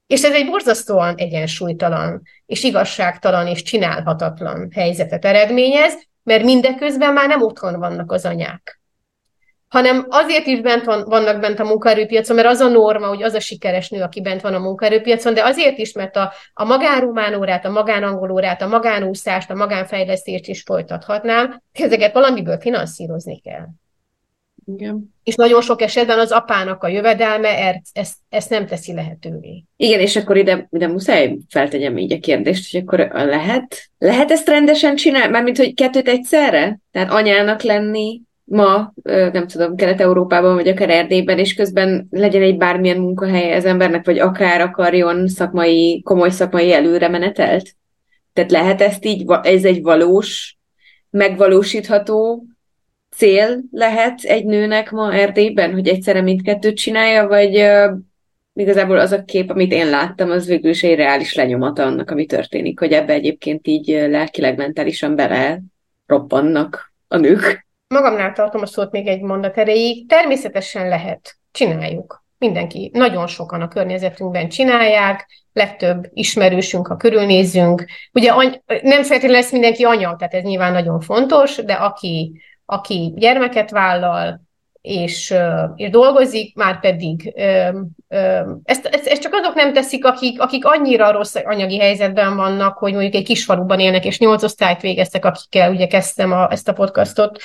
És ez egy borzasztóan egyensúlytalan, és igazságtalan, és csinálhatatlan helyzetet eredményez, mert mindeközben már nem otthon vannak az anyák hanem azért is bent van, vannak bent a munkaerőpiacon, mert az a norma, hogy az a sikeres nő, aki bent van a munkaerőpiacon, de azért is, mert a, a magánrománórát, a magánangolórát, a magánúszást, a magánfejlesztést is folytathatnám, ezeket valamiből finanszírozni kell. Igen. És nagyon sok esetben az apának a jövedelme ezt, ezt nem teszi lehetővé. Igen, és akkor ide, ide muszáj feltegyem így a kérdést, hogy akkor lehet, lehet ezt rendesen csinálni? Mármint, hogy kettőt egyszerre? Tehát anyának lenni, ma, nem tudom, Kelet-Európában, vagy akár Erdélyben, és közben legyen egy bármilyen munkahelye az embernek, vagy akár akarjon szakmai, komoly szakmai előre menetelt? Tehát lehet ezt így, ez egy valós, megvalósítható cél lehet egy nőnek ma Erdélyben, hogy egyszerre mindkettőt csinálja, vagy uh, igazából az a kép, amit én láttam, az végül is egy reális lenyomata annak, ami történik, hogy ebbe egyébként így lelkileg, mentálisan bele roppannak a nők magamnál tartom a szót még egy mondat erejéig, természetesen lehet, csináljuk. Mindenki, nagyon sokan a környezetünkben csinálják, legtöbb ismerősünk, ha körülnézzünk. Ugye any- nem feltétlenül lesz mindenki anya, tehát ez nyilván nagyon fontos, de aki, aki gyermeket vállal, és, és dolgozik, már pedig ezt, ezt, ezt csak azok nem teszik, akik, akik annyira rossz anyagi helyzetben vannak, hogy mondjuk egy kisfaluban élnek, és nyolc osztályt végeztek, akikkel ugye kezdtem a, ezt a podcastot,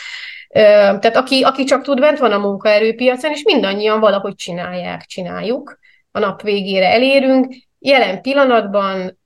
tehát aki, aki csak tud, bent van a munkaerőpiacon, és mindannyian valahogy csinálják, csináljuk, a nap végére elérünk. Jelen pillanatban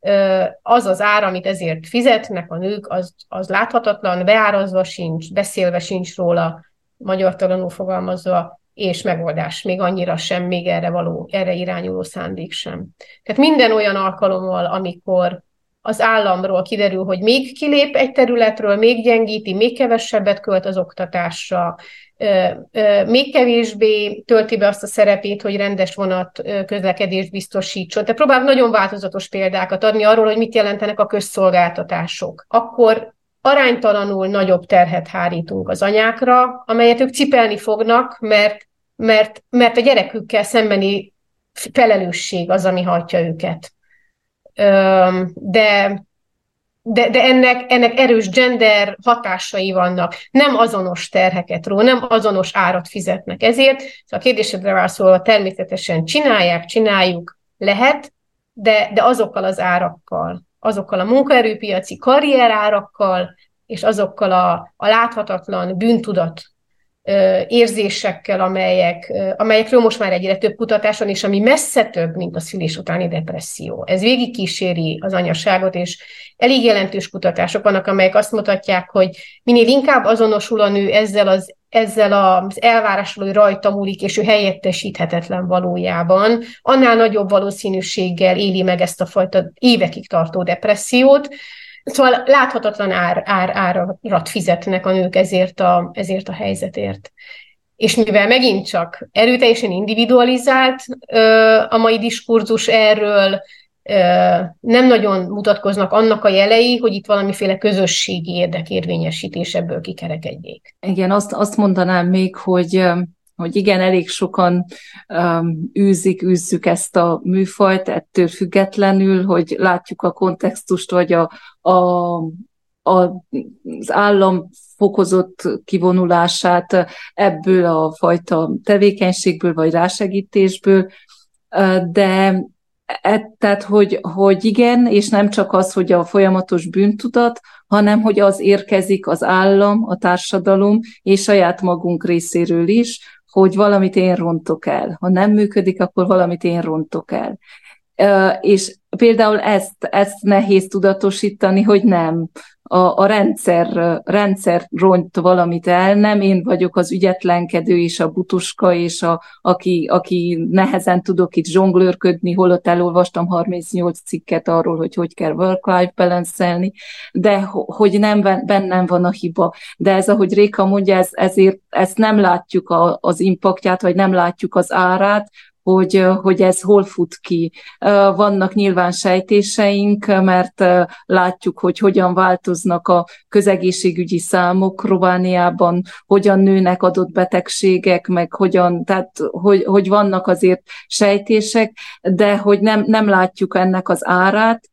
az az ár, amit ezért fizetnek a nők, az, az láthatatlan, beárazva sincs, beszélve sincs róla, magyar talanul fogalmazva, és megoldás még annyira sem, még erre való, erre irányuló szándék sem. Tehát minden olyan alkalommal, amikor az államról kiderül, hogy még kilép egy területről, még gyengíti, még kevesebbet költ az oktatásra, még kevésbé tölti be azt a szerepét, hogy rendes vonat közlekedést biztosítson. Tehát próbál nagyon változatos példákat adni arról, hogy mit jelentenek a közszolgáltatások. Akkor aránytalanul nagyobb terhet hárítunk az anyákra, amelyet ők cipelni fognak, mert, mert, mert a gyerekükkel szembeni felelősség az, ami hajtja őket de, de, de ennek, ennek erős gender hatásai vannak, nem azonos terheket ró, nem azonos árat fizetnek. Ezért szóval a kérdésedre válaszolva természetesen csinálják, csináljuk, lehet, de, de azokkal az árakkal, azokkal a munkaerőpiaci karrierárakkal, és azokkal a, a láthatatlan bűntudat érzésekkel, amelyek, amelyekről most már egyre több kutatáson, és ami messze több, mint a szülés utáni depresszió. Ez végigkíséri az anyaságot, és elég jelentős kutatások vannak, amelyek azt mutatják, hogy minél inkább azonosul a nő ezzel az ezzel az elvárásról, hogy rajta múlik, és ő helyettesíthetetlen valójában, annál nagyobb valószínűséggel éli meg ezt a fajta évekig tartó depressziót, Szóval láthatatlan ár, ár, árat fizetnek a nők ezért a, ezért a helyzetért. És mivel megint csak erőteljesen individualizált a mai diskurzus erről, nem nagyon mutatkoznak annak a jelei, hogy itt valamiféle közösségi érdekérvényesítés ebből kikerekedjék. Igen, azt, azt mondanám még, hogy hogy igen, elég sokan um, űzik, űzzük ezt a műfajt, ettől függetlenül, hogy látjuk a kontextust, vagy a, a, a, az állam fokozott kivonulását ebből a fajta tevékenységből, vagy rásegítésből. de e, tehát, hogy, hogy igen, és nem csak az, hogy a folyamatos bűntudat, hanem hogy az érkezik az állam, a társadalom és saját magunk részéről is, hogy valamit én rontok el. Ha nem működik, akkor valamit én rontok el. És például ezt, ezt nehéz tudatosítani, hogy nem. A, a rendszer, rendszer ront valamit el, nem én vagyok az ügyetlenkedő és a butuska, és a, aki, aki nehezen tudok itt zsonglőrködni, holott elolvastam 38 cikket arról, hogy hogy kell work-life balance de hogy nem bennem van a hiba. De ez, ahogy Réka mondja, ez, ezért ezt nem látjuk a, az impaktját, vagy nem látjuk az árát, hogy, hogy ez hol fut ki. Vannak nyilván sejtéseink, mert látjuk, hogy hogyan változnak a közegészségügyi számok Romániában, hogyan nőnek adott betegségek, meg hogyan, tehát hogy, hogy vannak azért sejtések, de hogy nem, nem látjuk ennek az árát,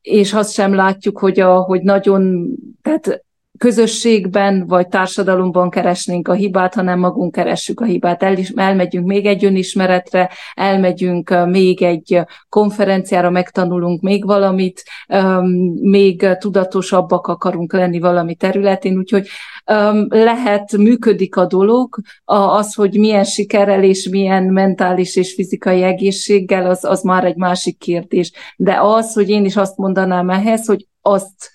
és azt sem látjuk, hogy, a, hogy nagyon, tehát közösségben vagy társadalomban keresnénk a hibát, hanem magunk keressük a hibát. El, elmegyünk még egy önismeretre, elmegyünk még egy konferenciára, megtanulunk még valamit, még tudatosabbak akarunk lenni valami területén, úgyhogy lehet, működik a dolog, az, hogy milyen sikerrel és milyen mentális és fizikai egészséggel, az, az már egy másik kérdés. De az, hogy én is azt mondanám ehhez, hogy azt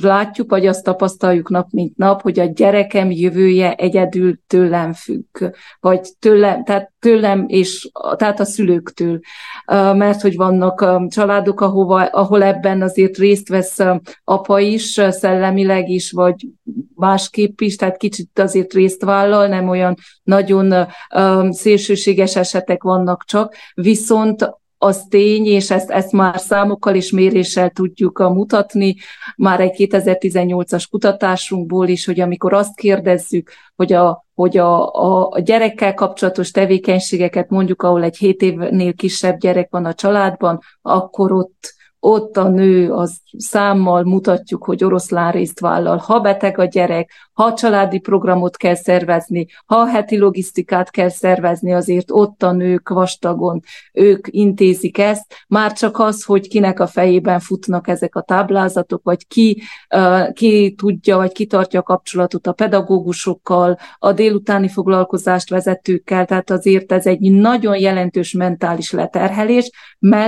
látjuk, vagy azt tapasztaljuk nap mint nap, hogy a gyerekem jövője egyedül tőlem függ, vagy tőlem, tehát tőlem és tehát a szülőktől, mert hogy vannak családok, ahova, ahol ebben azért részt vesz apa is, szellemileg is, vagy másképp is, tehát kicsit azért részt vállal, nem olyan nagyon szélsőséges esetek vannak csak, viszont az tény, és ezt, ezt már számokkal és méréssel tudjuk mutatni, már egy 2018-as kutatásunkból is, hogy amikor azt kérdezzük, hogy a, hogy a, a gyerekkel kapcsolatos tevékenységeket mondjuk, ahol egy 7 évnél kisebb gyerek van a családban, akkor ott ott a nő az számmal mutatjuk, hogy oroszlán részt vállal. Ha beteg a gyerek, ha családi programot kell szervezni, ha heti logisztikát kell szervezni, azért ott a nők vastagon, ők intézik ezt. Már csak az, hogy kinek a fejében futnak ezek a táblázatok, vagy ki, ki tudja, vagy ki tartja a kapcsolatot a pedagógusokkal, a délutáni foglalkozást vezetőkkel, tehát azért ez egy nagyon jelentős mentális leterhelés,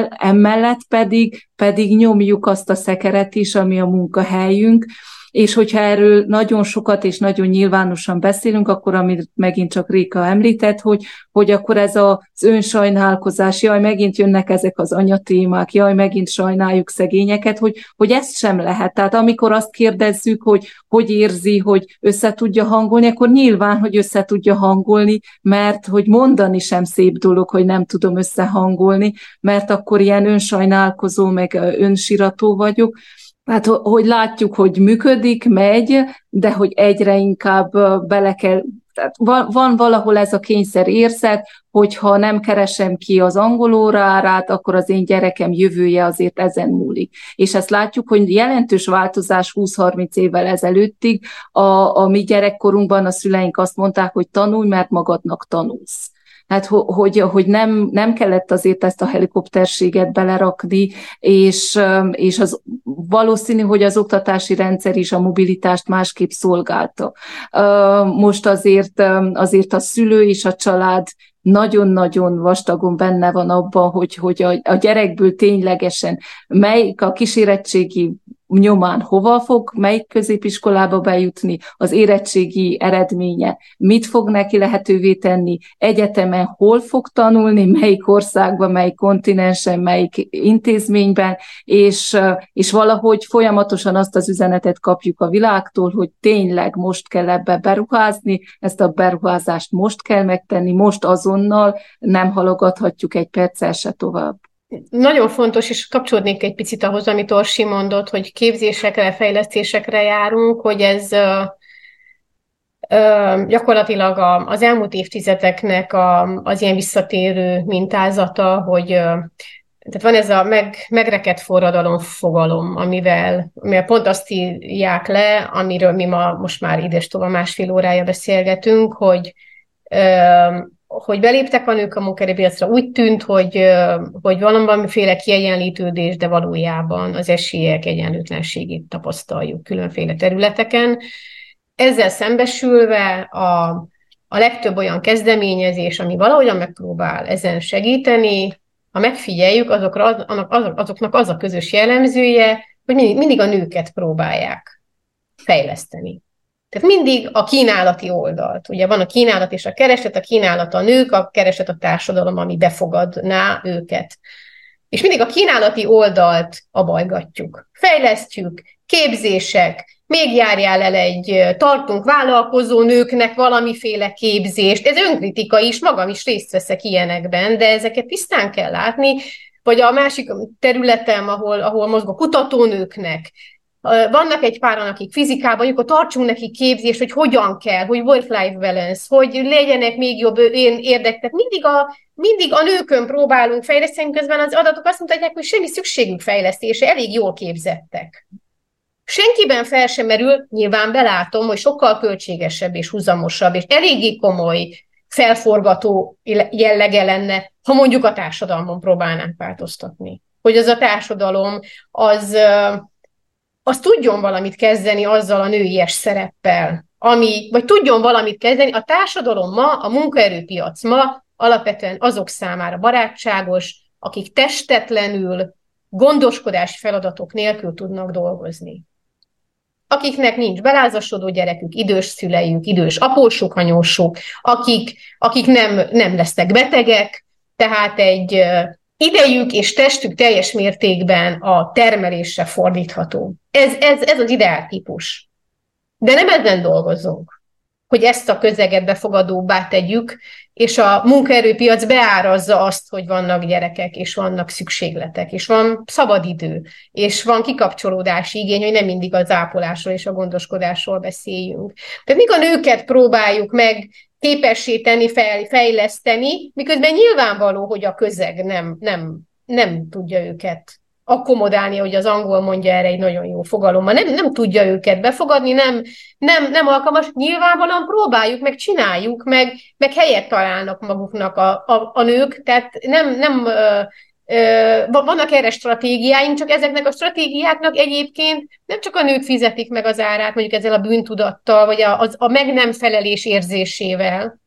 emellett pedig, pedig nyomjuk azt a szekeret is, ami a munkahelyünk, és hogyha erről nagyon sokat és nagyon nyilvánosan beszélünk, akkor amit megint csak Réka említett, hogy, hogy akkor ez az önsajnálkozás, jaj, megint jönnek ezek az anyatémák, jaj, megint sajnáljuk szegényeket, hogy, hogy ezt sem lehet. Tehát amikor azt kérdezzük, hogy hogy érzi, hogy össze tudja hangolni, akkor nyilván, hogy össze tudja hangolni, mert hogy mondani sem szép dolog, hogy nem tudom összehangolni, mert akkor ilyen önsajnálkozó, meg önsirató vagyok, Hát, hogy látjuk, hogy működik, megy, de hogy egyre inkább bele kell, tehát van, van valahol ez a kényszer érzet, hogyha nem keresem ki az angol órárát, akkor az én gyerekem jövője azért ezen múlik. És ezt látjuk, hogy jelentős változás 20-30 évvel ezelőttig a, a mi gyerekkorunkban a szüleink azt mondták, hogy tanulj, mert magadnak tanulsz hát hogy, hogy nem, nem kellett azért ezt a helikopterséget belerakni, és, és az valószínű, hogy az oktatási rendszer is a mobilitást másképp szolgálta. Most azért, azért a szülő és a család nagyon-nagyon vastagon benne van abban, hogy, hogy a, a gyerekből ténylegesen melyik a kísérettségi nyomán hova fog, melyik középiskolába bejutni, az érettségi eredménye, mit fog neki lehetővé tenni, egyetemen hol fog tanulni, melyik országban, melyik kontinensen, melyik intézményben, és, és valahogy folyamatosan azt az üzenetet kapjuk a világtól, hogy tényleg most kell ebbe beruházni, ezt a beruházást most kell megtenni, most azonnal, nem halogathatjuk egy perccel se tovább. Nagyon fontos, és kapcsolódnék egy picit ahhoz, amit Orsi mondott, hogy képzésekre, fejlesztésekre járunk, hogy ez gyakorlatilag az elmúlt évtizedeknek a, az ilyen visszatérő mintázata, hogy tehát van ez a meg, megrekedt forradalom fogalom, amivel, amivel pont azt írják le, amiről mi ma most már ides tovább másfél órája beszélgetünk, hogy hogy beléptek a nők a munkaerőpiacra, úgy tűnt, hogy, hogy valamiféle kiegyenlítődés, de valójában az esélyek egyenlőtlenségét tapasztaljuk különféle területeken. Ezzel szembesülve a, a legtöbb olyan kezdeményezés, ami valahogyan megpróbál ezen segíteni, ha megfigyeljük, azokra, az, azoknak az a közös jellemzője, hogy mindig, mindig a nőket próbálják fejleszteni. Tehát mindig a kínálati oldalt. Ugye van a kínálat és a kereset, a kínálat a nők, a kereset a társadalom, ami befogadná őket. És mindig a kínálati oldalt abajgatjuk. Fejlesztjük, képzések, még járjál el egy, tartunk vállalkozó nőknek valamiféle képzést. Ez önkritika is, magam is részt veszek ilyenekben, de ezeket tisztán kell látni, vagy a másik területem, ahol, ahol mozgok, kutatónőknek, vannak egy páran, akik fizikában, akkor tartsunk neki képzést, hogy hogyan kell, hogy work-life balance, hogy legyenek még jobb én érdek. Mindig a, mindig a nőkön próbálunk fejleszteni, közben az adatok azt mutatják, hogy semmi szükségük fejlesztése, elég jól képzettek. Senkiben fel sem merül, nyilván belátom, hogy sokkal költségesebb és húzamosabb, és eléggé komoly felforgató jellege lenne, ha mondjuk a társadalmon próbálnánk változtatni. Hogy az a társadalom az az tudjon valamit kezdeni azzal a nőies szereppel, ami, vagy tudjon valamit kezdeni. A társadalom ma, a munkaerőpiac ma alapvetően azok számára barátságos, akik testetlenül, gondoskodási feladatok nélkül tudnak dolgozni. Akiknek nincs belázasodó gyerekük, idős szüleik, idős apósuk, anyósuk, akik, akik nem, nem lesznek betegek, tehát egy idejük és testük teljes mértékben a termelésre fordítható. Ez, ez, ez az ideáltípus. De nem ezen dolgozunk, hogy ezt a közeget befogadóbbá tegyük, és a munkaerőpiac beárazza azt, hogy vannak gyerekek, és vannak szükségletek, és van szabadidő, és van kikapcsolódási igény, hogy nem mindig az ápolásról és a gondoskodásról beszéljünk. Tehát míg a nőket próbáljuk meg képessé tenni, fel, fejleszteni, miközben nyilvánvaló, hogy a közeg nem, nem, nem tudja őket akkomodálni, hogy az angol mondja erre egy nagyon jó fogalommal, nem, nem tudja őket befogadni, nem, nem, nem alkalmas, nyilvánvalóan próbáljuk, meg csináljuk, meg, meg helyet találnak maguknak a, a, a nők, tehát nem, nem vannak erre stratégiáink, csak ezeknek a stratégiáknak egyébként nem csak a nők fizetik meg az árát, mondjuk ezzel a bűntudattal, vagy a, az, a meg nem felelés érzésével,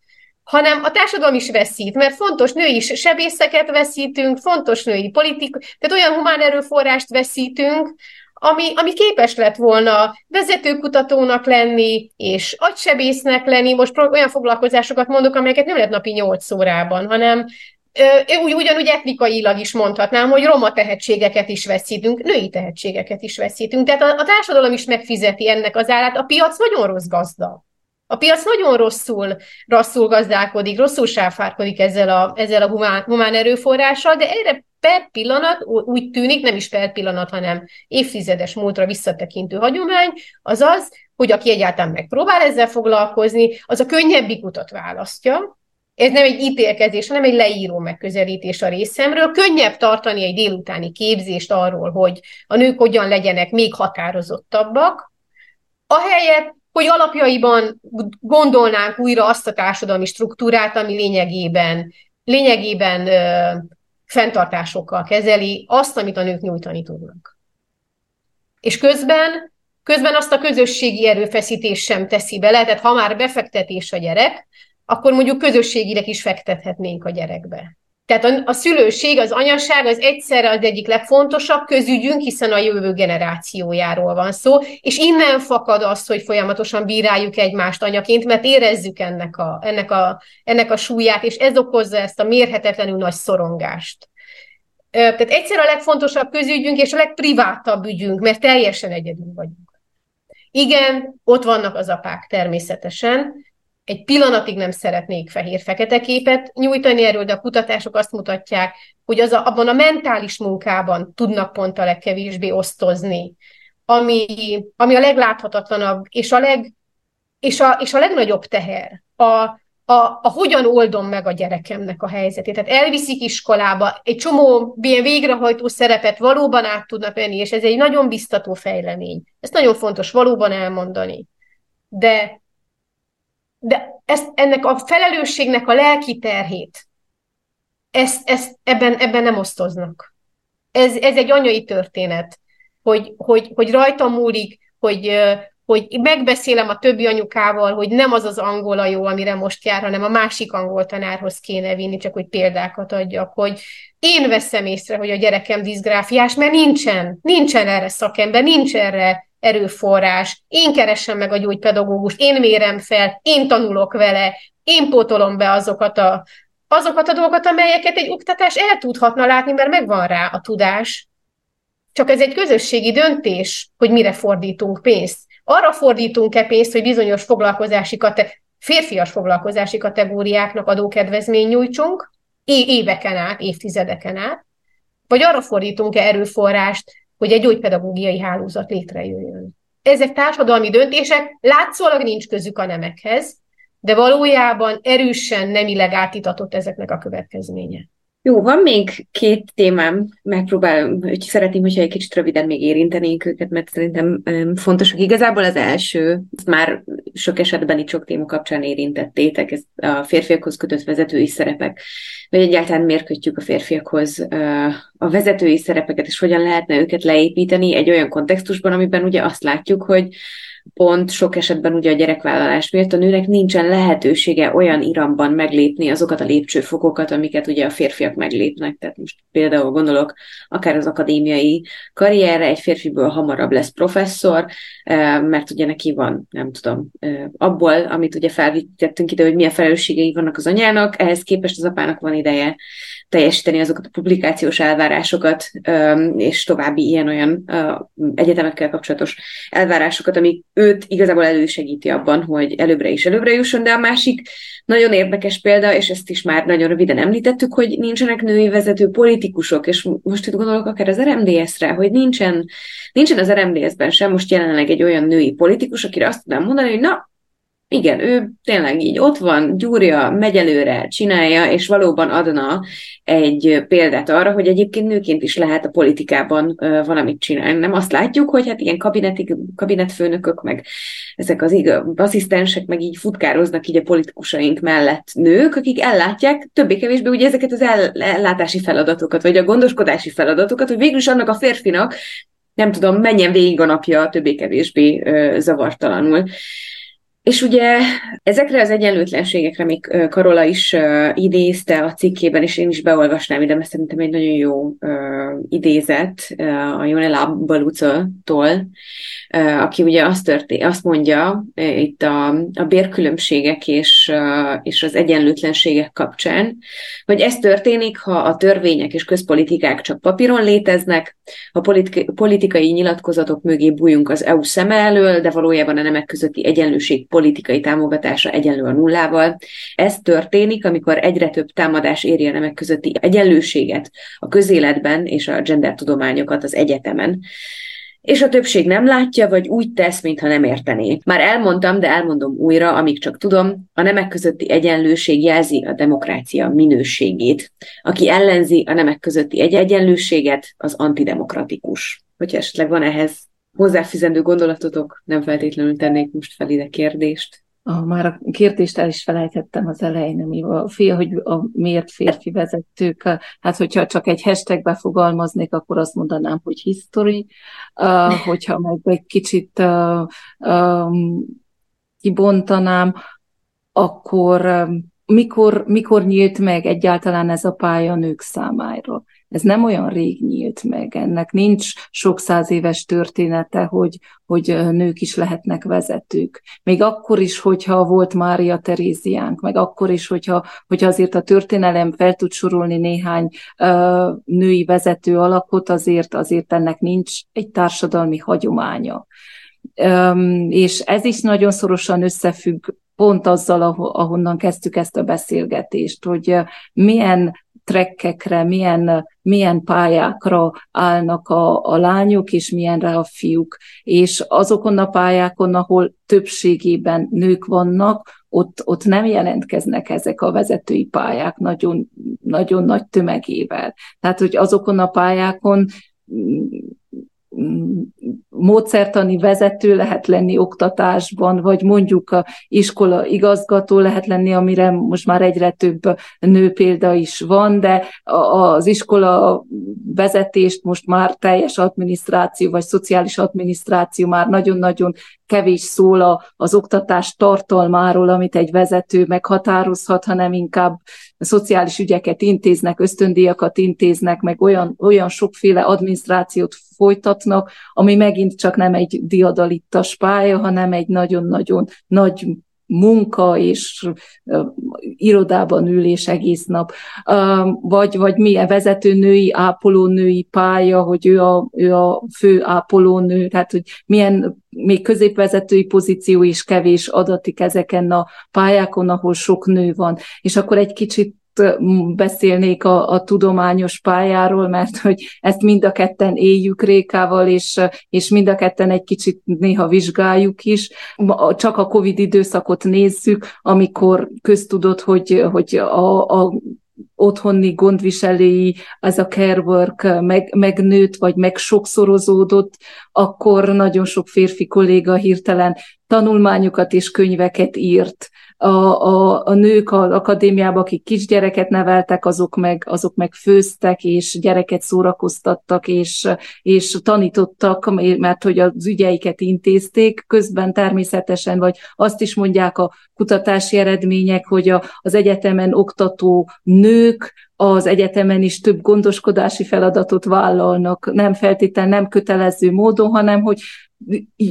hanem a társadalom is veszít, mert fontos női sebészeket veszítünk, fontos női politik, tehát olyan humán erőforrást veszítünk, ami, ami képes lett volna vezetőkutatónak lenni, és agysebésznek lenni. Most olyan foglalkozásokat mondok, amelyeket nem lehet napi 8 órában, hanem úgy, ugyanúgy etnikailag is mondhatnám, hogy roma tehetségeket is veszítünk, női tehetségeket is veszítünk. Tehát a, a társadalom is megfizeti ennek az árát. A piac nagyon rossz gazda. A piac nagyon rosszul, rosszul gazdálkodik, rosszul sáfárkodik ezzel a, ezzel a humán, humán erőforrással, de erre per pillanat úgy tűnik, nem is per pillanat, hanem évtizedes múltra visszatekintő hagyomány, az az, hogy aki egyáltalán megpróbál ezzel foglalkozni, az a könnyebbik utat választja, ez nem egy ítélkezés, hanem egy leíró megközelítés a részemről. Könnyebb tartani egy délutáni képzést arról, hogy a nők hogyan legyenek még határozottabbak, ahelyett, hogy alapjaiban gondolnánk újra azt a társadalmi struktúrát, ami lényegében, lényegében ö, fenntartásokkal kezeli azt, amit a nők nyújtani tudnak. És közben, közben azt a közösségi erőfeszítés sem teszi bele, tehát ha már befektetés a gyerek, akkor mondjuk közösségileg is fektethetnénk a gyerekbe. Tehát a, a szülőség, az anyaság az egyszerre az egyik legfontosabb közügyünk, hiszen a jövő generációjáról van szó, és innen fakad az, hogy folyamatosan bíráljuk egymást anyaként, mert érezzük ennek a, ennek a, ennek a súlyát, és ez okozza ezt a mérhetetlenül nagy szorongást. Tehát egyszer a legfontosabb közügyünk, és a legprivátabb ügyünk, mert teljesen egyedül vagyunk. Igen, ott vannak az apák természetesen, egy pillanatig nem szeretnék fehér-fekete képet nyújtani erről, de a kutatások azt mutatják, hogy az a, abban a mentális munkában tudnak pont a legkevésbé osztozni, ami, ami a legláthatatlanabb, és a, leg, és a, és a legnagyobb teher. A, a, a hogyan oldom meg a gyerekemnek a helyzetét. Tehát elviszik iskolába, egy csomó ilyen végrehajtó szerepet valóban át tudnak venni, és ez egy nagyon biztató fejlemény. Ezt nagyon fontos valóban elmondani. De de ezt, ennek a felelősségnek a lelki terhét, ezt, ezt ebben, ebben nem osztoznak. Ez, ez egy anyai történet, hogy, hogy, hogy rajta múlik, hogy, hogy megbeszélem a többi anyukával, hogy nem az az angol a jó, amire most jár, hanem a másik angol tanárhoz kéne vinni, csak hogy példákat adjak, hogy én veszem észre, hogy a gyerekem diszgráfiás, mert nincsen, nincsen erre szakember, nincs erre erőforrás, én keresem meg a gyógypedagógust, én mérem fel, én tanulok vele, én pótolom be azokat a, azokat a dolgokat, amelyeket egy oktatás el tudhatna látni, mert megvan rá a tudás. Csak ez egy közösségi döntés, hogy mire fordítunk pénzt. Arra fordítunk-e pénzt, hogy bizonyos foglalkozási kate- férfias foglalkozási kategóriáknak adókedvezmény nyújtsunk, éveken át, évtizedeken át, vagy arra fordítunk-e erőforrást, hogy egy gyógypedagógiai hálózat létrejöjjön. Ezek társadalmi döntések, látszólag nincs közük a nemekhez, de valójában erősen nemileg átitatott ezeknek a következménye. Jó, van még két témám, megpróbálom, hogy szeretném, hogyha egy kicsit röviden még érintenénk őket, mert szerintem fontosak. Igazából az első, ezt már sok esetben itt sok téma kapcsán érintettétek, ez a férfiakhoz kötött vezetői szerepek, vagy egyáltalán miért kötjük a férfiakhoz a vezetői szerepeket, és hogyan lehetne őket leépíteni egy olyan kontextusban, amiben ugye azt látjuk, hogy pont sok esetben ugye a gyerekvállalás miatt a nőnek nincsen lehetősége olyan iramban meglépni azokat a lépcsőfokokat, amiket ugye a férfiak meglépnek. Tehát most például gondolok akár az akadémiai karrierre, egy férfiből hamarabb lesz professzor, mert ugye neki van, nem tudom, abból, amit ugye felvítettünk ide, hogy milyen felelősségei vannak az anyának, ehhez képest az apának van ideje teljesíteni azokat a publikációs elvárásokat, és további ilyen-olyan egyetemekkel kapcsolatos elvárásokat, amik őt igazából elősegíti abban, hogy előbbre is előbbre jusson, de a másik nagyon érdekes példa, és ezt is már nagyon röviden említettük, hogy nincsenek női vezető politikusok, és most itt gondolok akár az RMDS-re, hogy nincsen, nincsen az RMDS-ben sem most jelenleg egy olyan női politikus, akire azt tudnám mondani, hogy na, igen, ő tényleg így ott van, gyúrja, megy előre, csinálja, és valóban adna egy példát arra, hogy egyébként nőként is lehet a politikában valamit csinálni. Nem azt látjuk, hogy hát ilyen kabinetik, kabinetfőnökök, meg ezek az igaz, asszisztensek meg így futkároznak így a politikusaink mellett nők, akik ellátják többé-kevésbé ugye ezeket az ellátási feladatokat, vagy a gondoskodási feladatokat, hogy végül is annak a férfinak nem tudom, menjen végig a napja többé-kevésbé zavartalanul. És ugye ezekre az egyenlőtlenségekre még Karola is idézte a cikkében, és én is beolvasnám ide, mert szerintem egy nagyon jó idézet a Jonela Baluca-tól, aki ugye azt, történ- azt mondja itt a, a bérkülönbségek és, és az egyenlőtlenségek kapcsán, hogy ez történik, ha a törvények és közpolitikák csak papíron léteznek, ha politik- politikai nyilatkozatok mögé bújunk az EU szeme elől, de valójában a nemek közötti egyenlőség politikai támogatása egyenlő a nullával. Ez történik, amikor egyre több támadás éri a nemek közötti egyenlőséget a közéletben és a gender tudományokat az egyetemen és a többség nem látja, vagy úgy tesz, mintha nem értené. Már elmondtam, de elmondom újra, amíg csak tudom, a nemek közötti egyenlőség jelzi a demokrácia minőségét. Aki ellenzi a nemek közötti egy egyenlőséget, az antidemokratikus. Hogyha esetleg van ehhez hozzáfizendő gondolatotok, nem feltétlenül tennék most fel ide kérdést. A, már a kérdést el is felejtettem az elején, ami a fia, hogy a miért férfi vezetők, hát hogyha csak egy hashtagbe fogalmaznék, akkor azt mondanám, hogy history, uh, hogyha meg egy kicsit uh, um, kibontanám, akkor um, mikor, mikor nyílt meg egyáltalán ez a pálya nők számára? Ez nem olyan rég nyílt meg, ennek nincs sok száz éves története, hogy, hogy nők is lehetnek vezetők. Még akkor is, hogyha volt Mária Teréziánk, meg akkor is, hogyha, hogyha azért a történelem fel tud sorolni néhány uh, női vezető alakot, azért, azért ennek nincs egy társadalmi hagyománya. Um, és ez is nagyon szorosan összefügg pont azzal, ahonnan kezdtük ezt a beszélgetést, hogy milyen trekkekre, milyen, milyen pályákra állnak a, a lányok, és milyenre a fiúk. És azokon a pályákon, ahol többségében nők vannak, ott, ott nem jelentkeznek ezek a vezetői pályák nagyon, nagyon nagy tömegével. Tehát, hogy azokon a pályákon módszertani vezető lehet lenni oktatásban, vagy mondjuk a iskola igazgató lehet lenni, amire most már egyre több nő példa is van, de az iskola vezetést most már teljes adminisztráció, vagy szociális adminisztráció már nagyon-nagyon kevés szól az oktatás tartalmáról, amit egy vezető meghatározhat, hanem inkább szociális ügyeket intéznek, ösztöndíjakat intéznek, meg olyan, olyan sokféle adminisztrációt folytatnak, ami megint csak nem egy diadalittas pálya, hanem egy nagyon-nagyon nagy munka és irodában ülés egész nap, vagy, vagy milyen vezetőnői, ápolónői pálya, hogy ő a, ő a fő ápolónő, tehát hogy milyen még középvezetői pozíció is kevés adatik ezeken a pályákon, ahol sok nő van. És akkor egy kicsit beszélnék a, a tudományos pályáról, mert hogy ezt mind a ketten éljük Rékával, és, és mind a ketten egy kicsit néha vizsgáljuk is. Csak a Covid időszakot nézzük, amikor köztudott, hogy, hogy a, a otthoni gondviselői, az a care work meg, megnőtt, vagy meg sokszorozódott, akkor nagyon sok férfi kolléga hirtelen tanulmányokat és könyveket írt. A, a, a nők az akadémiában, akik kisgyereket neveltek, azok meg, azok meg főztek, és gyereket szórakoztattak, és, és tanítottak, mert hogy az ügyeiket intézték, közben természetesen, vagy azt is mondják a kutatási eredmények, hogy a, az egyetemen oktató nők az egyetemen is több gondoskodási feladatot vállalnak, nem feltétlenül nem kötelező módon, hanem hogy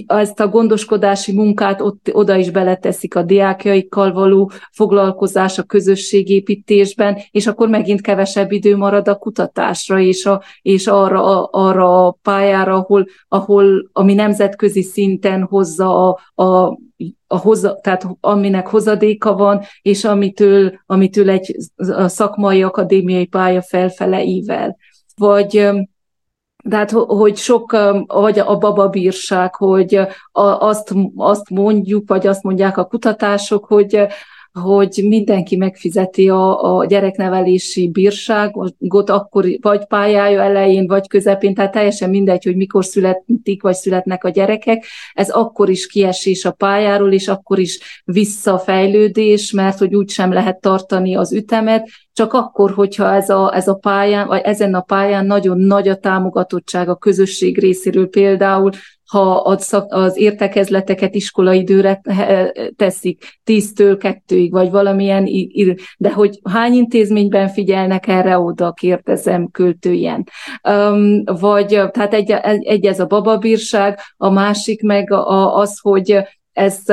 ezt a gondoskodási munkát ott, oda is beleteszik a diákjaikkal való foglalkozás a közösségépítésben, és akkor megint kevesebb idő marad a kutatásra és, a, és arra, a, arra a pályára, ahol, ahol ami nemzetközi szinten hozza a, a a hoza, tehát aminek hozadéka van, és amitől, amitől egy szakmai akadémiai pálya felfele ível. Vagy tehát, hogy sok, vagy a bababírság, hogy azt, azt mondjuk, vagy azt mondják a kutatások, hogy hogy mindenki megfizeti a, a gyereknevelési bírságot, akkor vagy pályája elején, vagy közepén, tehát teljesen mindegy, hogy mikor születik, vagy születnek a gyerekek, ez akkor is kiesés a pályáról, és akkor is visszafejlődés, mert hogy úgy sem lehet tartani az ütemet, csak akkor, hogyha ez a, ez a pályán, vagy ezen a pályán nagyon nagy a támogatottság a közösség részéről például, ha az, értekezleteket iskolaidőre teszik, tíztől kettőig, vagy valamilyen, de hogy hány intézményben figyelnek erre oda, kérdezem költőjen. Vagy, tehát egy, egy ez a bababírság, a másik meg az, hogy ez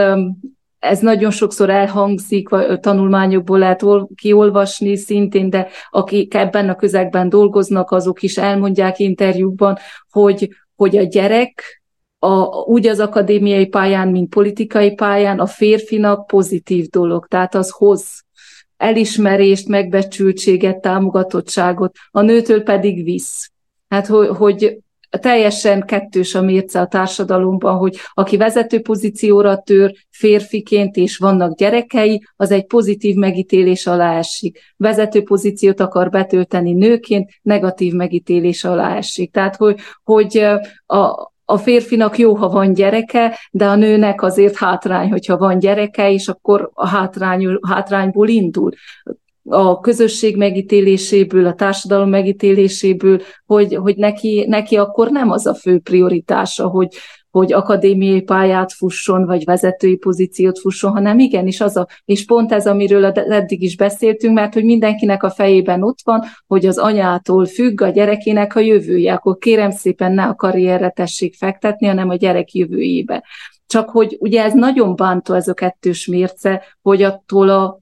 ez nagyon sokszor elhangzik, vagy tanulmányokból lehet kiolvasni szintén, de akik ebben a közegben dolgoznak, azok is elmondják interjúkban, hogy, hogy a gyerek a, úgy az akadémiai pályán, mint politikai pályán a férfinak pozitív dolog, tehát az hoz elismerést, megbecsültséget, támogatottságot, a nőtől pedig visz. Hát, hogy, hogy teljesen kettős a mérce a társadalomban, hogy aki vezető pozícióra tör férfiként, és vannak gyerekei, az egy pozitív megítélés alá esik. Vezető pozíciót akar betölteni nőként, negatív megítélés alá esik. Tehát, hogy, hogy a, a férfinak jó, ha van gyereke, de a nőnek azért hátrány, hogyha van gyereke, és akkor a hátrány, hátrányból indul. A közösség megítéléséből, a társadalom megítéléséből, hogy, hogy neki, neki akkor nem az a fő prioritása, hogy, hogy akadémiai pályát fusson, vagy vezetői pozíciót fusson, hanem igenis az a, és pont ez, amiről eddig is beszéltünk, mert hogy mindenkinek a fejében ott van, hogy az anyától függ a gyerekének a jövője, akkor kérem szépen ne a karrierre tessék fektetni, hanem a gyerek jövőjébe. Csak hogy ugye ez nagyon bántó ez a kettős mérce, hogy attól a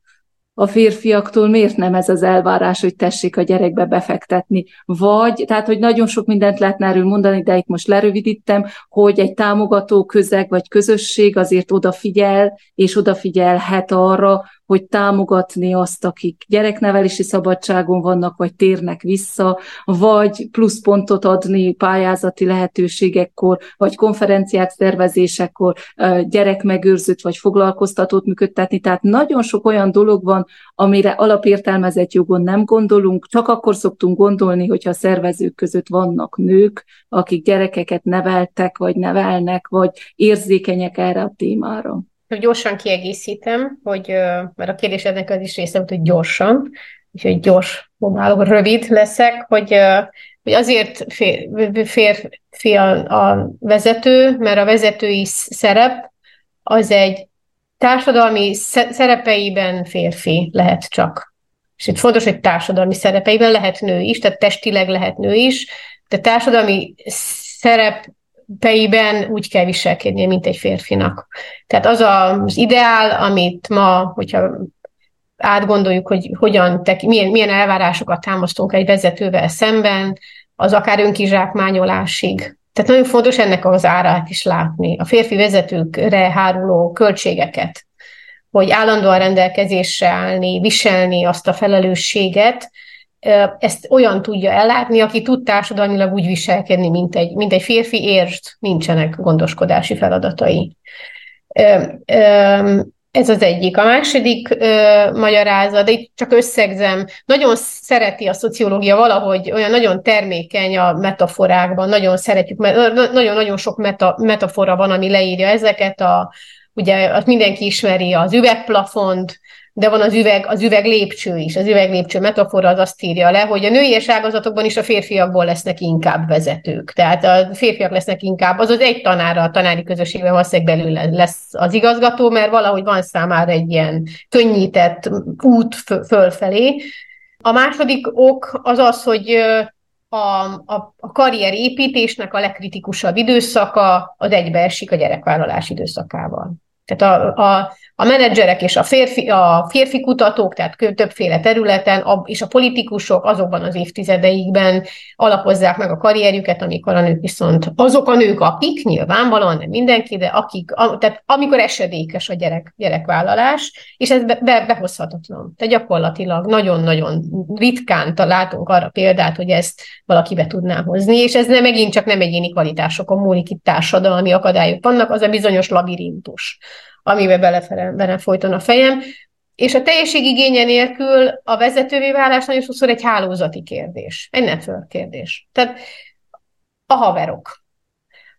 a férfiaktól miért nem ez az elvárás, hogy tessék a gyerekbe befektetni. Vagy, tehát, hogy nagyon sok mindent lehetne erről mondani, de itt most lerövidítem, hogy egy támogató közeg vagy közösség azért odafigyel, és odafigyelhet arra, hogy támogatni azt, akik gyereknevelési szabadságon vannak, vagy térnek vissza, vagy pluszpontot adni pályázati lehetőségekkor, vagy konferenciák szervezésekor, gyerekmegőrzőt vagy foglalkoztatót működtetni. Tehát nagyon sok olyan dolog van, amire alapértelmezett jogon nem gondolunk, csak akkor szoktunk gondolni, hogyha a szervezők között vannak nők, akik gyerekeket neveltek, vagy nevelnek, vagy érzékenyek erre a témára. Gyorsan kiegészítem, hogy, mert a kérdésednek az is része volt, hogy gyorsan, úgyhogy gyors, próbálok, rövid leszek, hogy, hogy azért fér, férfi a, a vezető, mert a vezetői szerep az egy társadalmi szerepeiben férfi lehet csak. És itt fontos, hogy társadalmi szerepeiben lehet nő is, tehát testileg lehet nő is, de társadalmi szerepeiben úgy kell viselkednie, mint egy férfinak. Tehát az az ideál, amit ma, hogyha átgondoljuk, hogy hogyan, milyen, milyen elvárásokat támasztunk egy vezetővel szemben, az akár önkizsákmányolásig. Tehát nagyon fontos ennek az árát is látni. A férfi vezetőkre háruló költségeket, hogy állandóan rendelkezésre állni, viselni azt a felelősséget, ezt olyan tudja ellátni, aki tud társadalmilag úgy viselkedni, mint egy, mint egy férfi, értsd, nincsenek gondoskodási feladatai. Ez az egyik. A második ö, magyarázat, de itt csak összegzem, nagyon szereti a szociológia valahogy, olyan nagyon termékeny a metaforákban, nagyon szeretjük, nagyon-nagyon sok meta, metafora van, ami leírja ezeket, a, ugye mindenki ismeri az üvegplafont, de van az üveg, az üveg lépcső is. Az üveg lépcső metafora az azt írja le, hogy a női ágazatokban is a férfiakból lesznek inkább vezetők. Tehát a férfiak lesznek inkább, az az egy tanára a tanári közösségben valószínűleg belül lesz az igazgató, mert valahogy van számára egy ilyen könnyített út fölfelé. A második ok az az, hogy a, a, a karrierépítésnek a legkritikusabb időszaka az egybeesik a gyerekvállalás időszakával. Tehát a, a, a menedzserek és a férfi, a férfi kutatók, tehát többféle területen, a, és a politikusok azokban az évtizedeikben alapozzák meg a karrierjüket, amikor a nők viszont azok a nők, akik nyilvánvalóan nem mindenki, de akik, a, tehát amikor esedékes a gyerek, gyerekvállalás, és ez be, be, behozhatatlan. Tehát gyakorlatilag nagyon-nagyon ritkán látunk arra példát, hogy ezt valaki be tudná hozni, és ez nem megint csak nem egyéni kvalitásokon múlik itt társadalmi akadályok vannak, az a bizonyos labirintus amiben bele folyton a fejem. És a igénye nélkül a vezetővé válás nagyon sokszor egy hálózati kérdés, egy network kérdés. Tehát a haverok,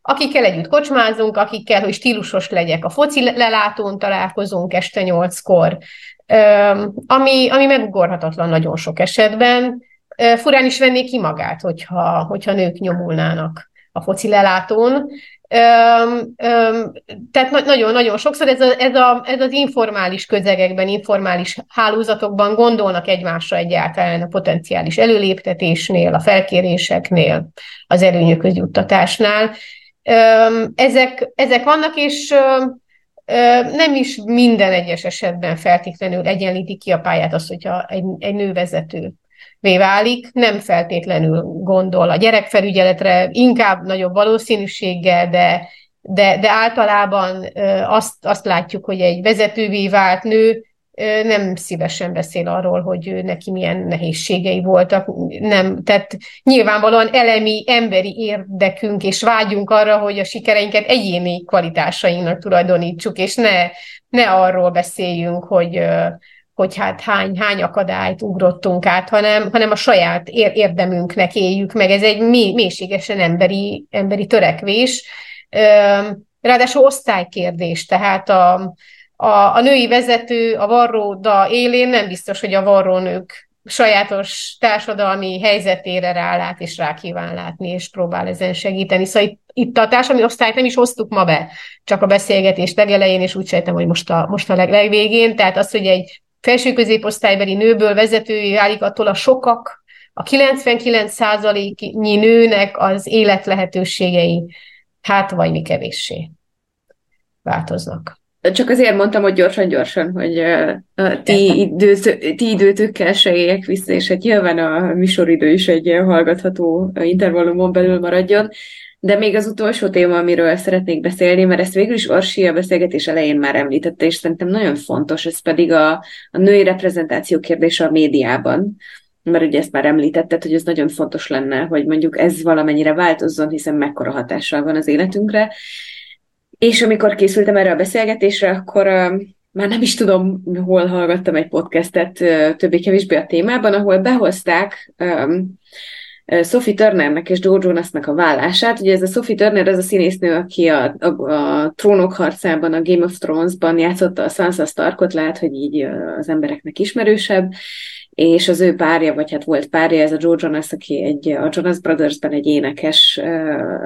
akikkel együtt kocsmázunk, akikkel, hogy stílusos legyek, a foci lelátón találkozunk este nyolckor, ami, ami megugorhatatlan nagyon sok esetben. Furán is vennék ki magát, hogyha, hogyha nők nyomulnának a foci lelátón, Öm, öm, tehát nagyon-nagyon sokszor ez, a, ez, a, ez az informális közegekben, informális hálózatokban gondolnak egymásra egyáltalán a potenciális előléptetésnél, a felkéréseknél, az előnyökhöz juttatásnál. Öm, ezek, ezek vannak, és öm, nem is minden egyes esetben feltétlenül egyenlíti ki a pályát az, hogyha egy, egy nővezető válik, nem feltétlenül gondol a gyerekfelügyeletre, inkább nagyobb valószínűséggel, de, de, de általában azt, azt látjuk, hogy egy vezetővé vált nő nem szívesen beszél arról, hogy neki milyen nehézségei voltak. Nem, tehát nyilvánvalóan elemi, emberi érdekünk és vágyunk arra, hogy a sikereinket egyéni kvalitásainknak tulajdonítsuk, és ne, ne arról beszéljünk, hogy hogy hát hány, hány akadályt ugrottunk át, hanem, hanem a saját érdemünknek éljük meg. Ez egy mély, mélységesen emberi, emberi törekvés. Ráadásul osztálykérdés, tehát a, a, a női vezető a varróda élén nem biztos, hogy a varrónők sajátos társadalmi helyzetére rálát, és rá kíván látni, és próbál ezen segíteni. Szóval itt, itt a társadalmi osztályt nem is hoztuk ma be, csak a beszélgetés legelején, és úgy sejtem, hogy most a, most a legvégén. Tehát az, hogy egy felső középosztálybeli nőből vezetői válik attól a sokak, a 99%-nyi nőnek az élet lehetőségei hát vagy mi kevéssé változnak. Csak azért mondtam, hogy gyorsan-gyorsan, hogy uh, ti, időt, ti időtökkel se éljek vissza, és hogy nyilván a műsoridő is egy hallgatható intervallumon belül maradjon. De még az utolsó téma, amiről szeretnék beszélni, mert ezt végül is Orsi a beszélgetés elején már említette, és szerintem nagyon fontos, ez pedig a, a női reprezentáció kérdése a médiában. Mert ugye ezt már említetted, hogy ez nagyon fontos lenne, hogy mondjuk ez valamennyire változzon, hiszen mekkora hatással van az életünkre. És amikor készültem erre a beszélgetésre, akkor már nem is tudom, hol hallgattam egy podcastet többé-kevésbé a témában, ahol behozták um, Sophie Turnernek és Joe Jonasnak a vállását. Ugye ez a Sophie Turner, az a színésznő, aki a, a, a trónok harcában, a Game of Thrones-ban játszotta a Sansa Starkot, lehet, hogy így az embereknek ismerősebb, és az ő párja, vagy hát volt párja, ez a Joe Jonas, aki egy, a Jonas Brothers-ben egy énekes,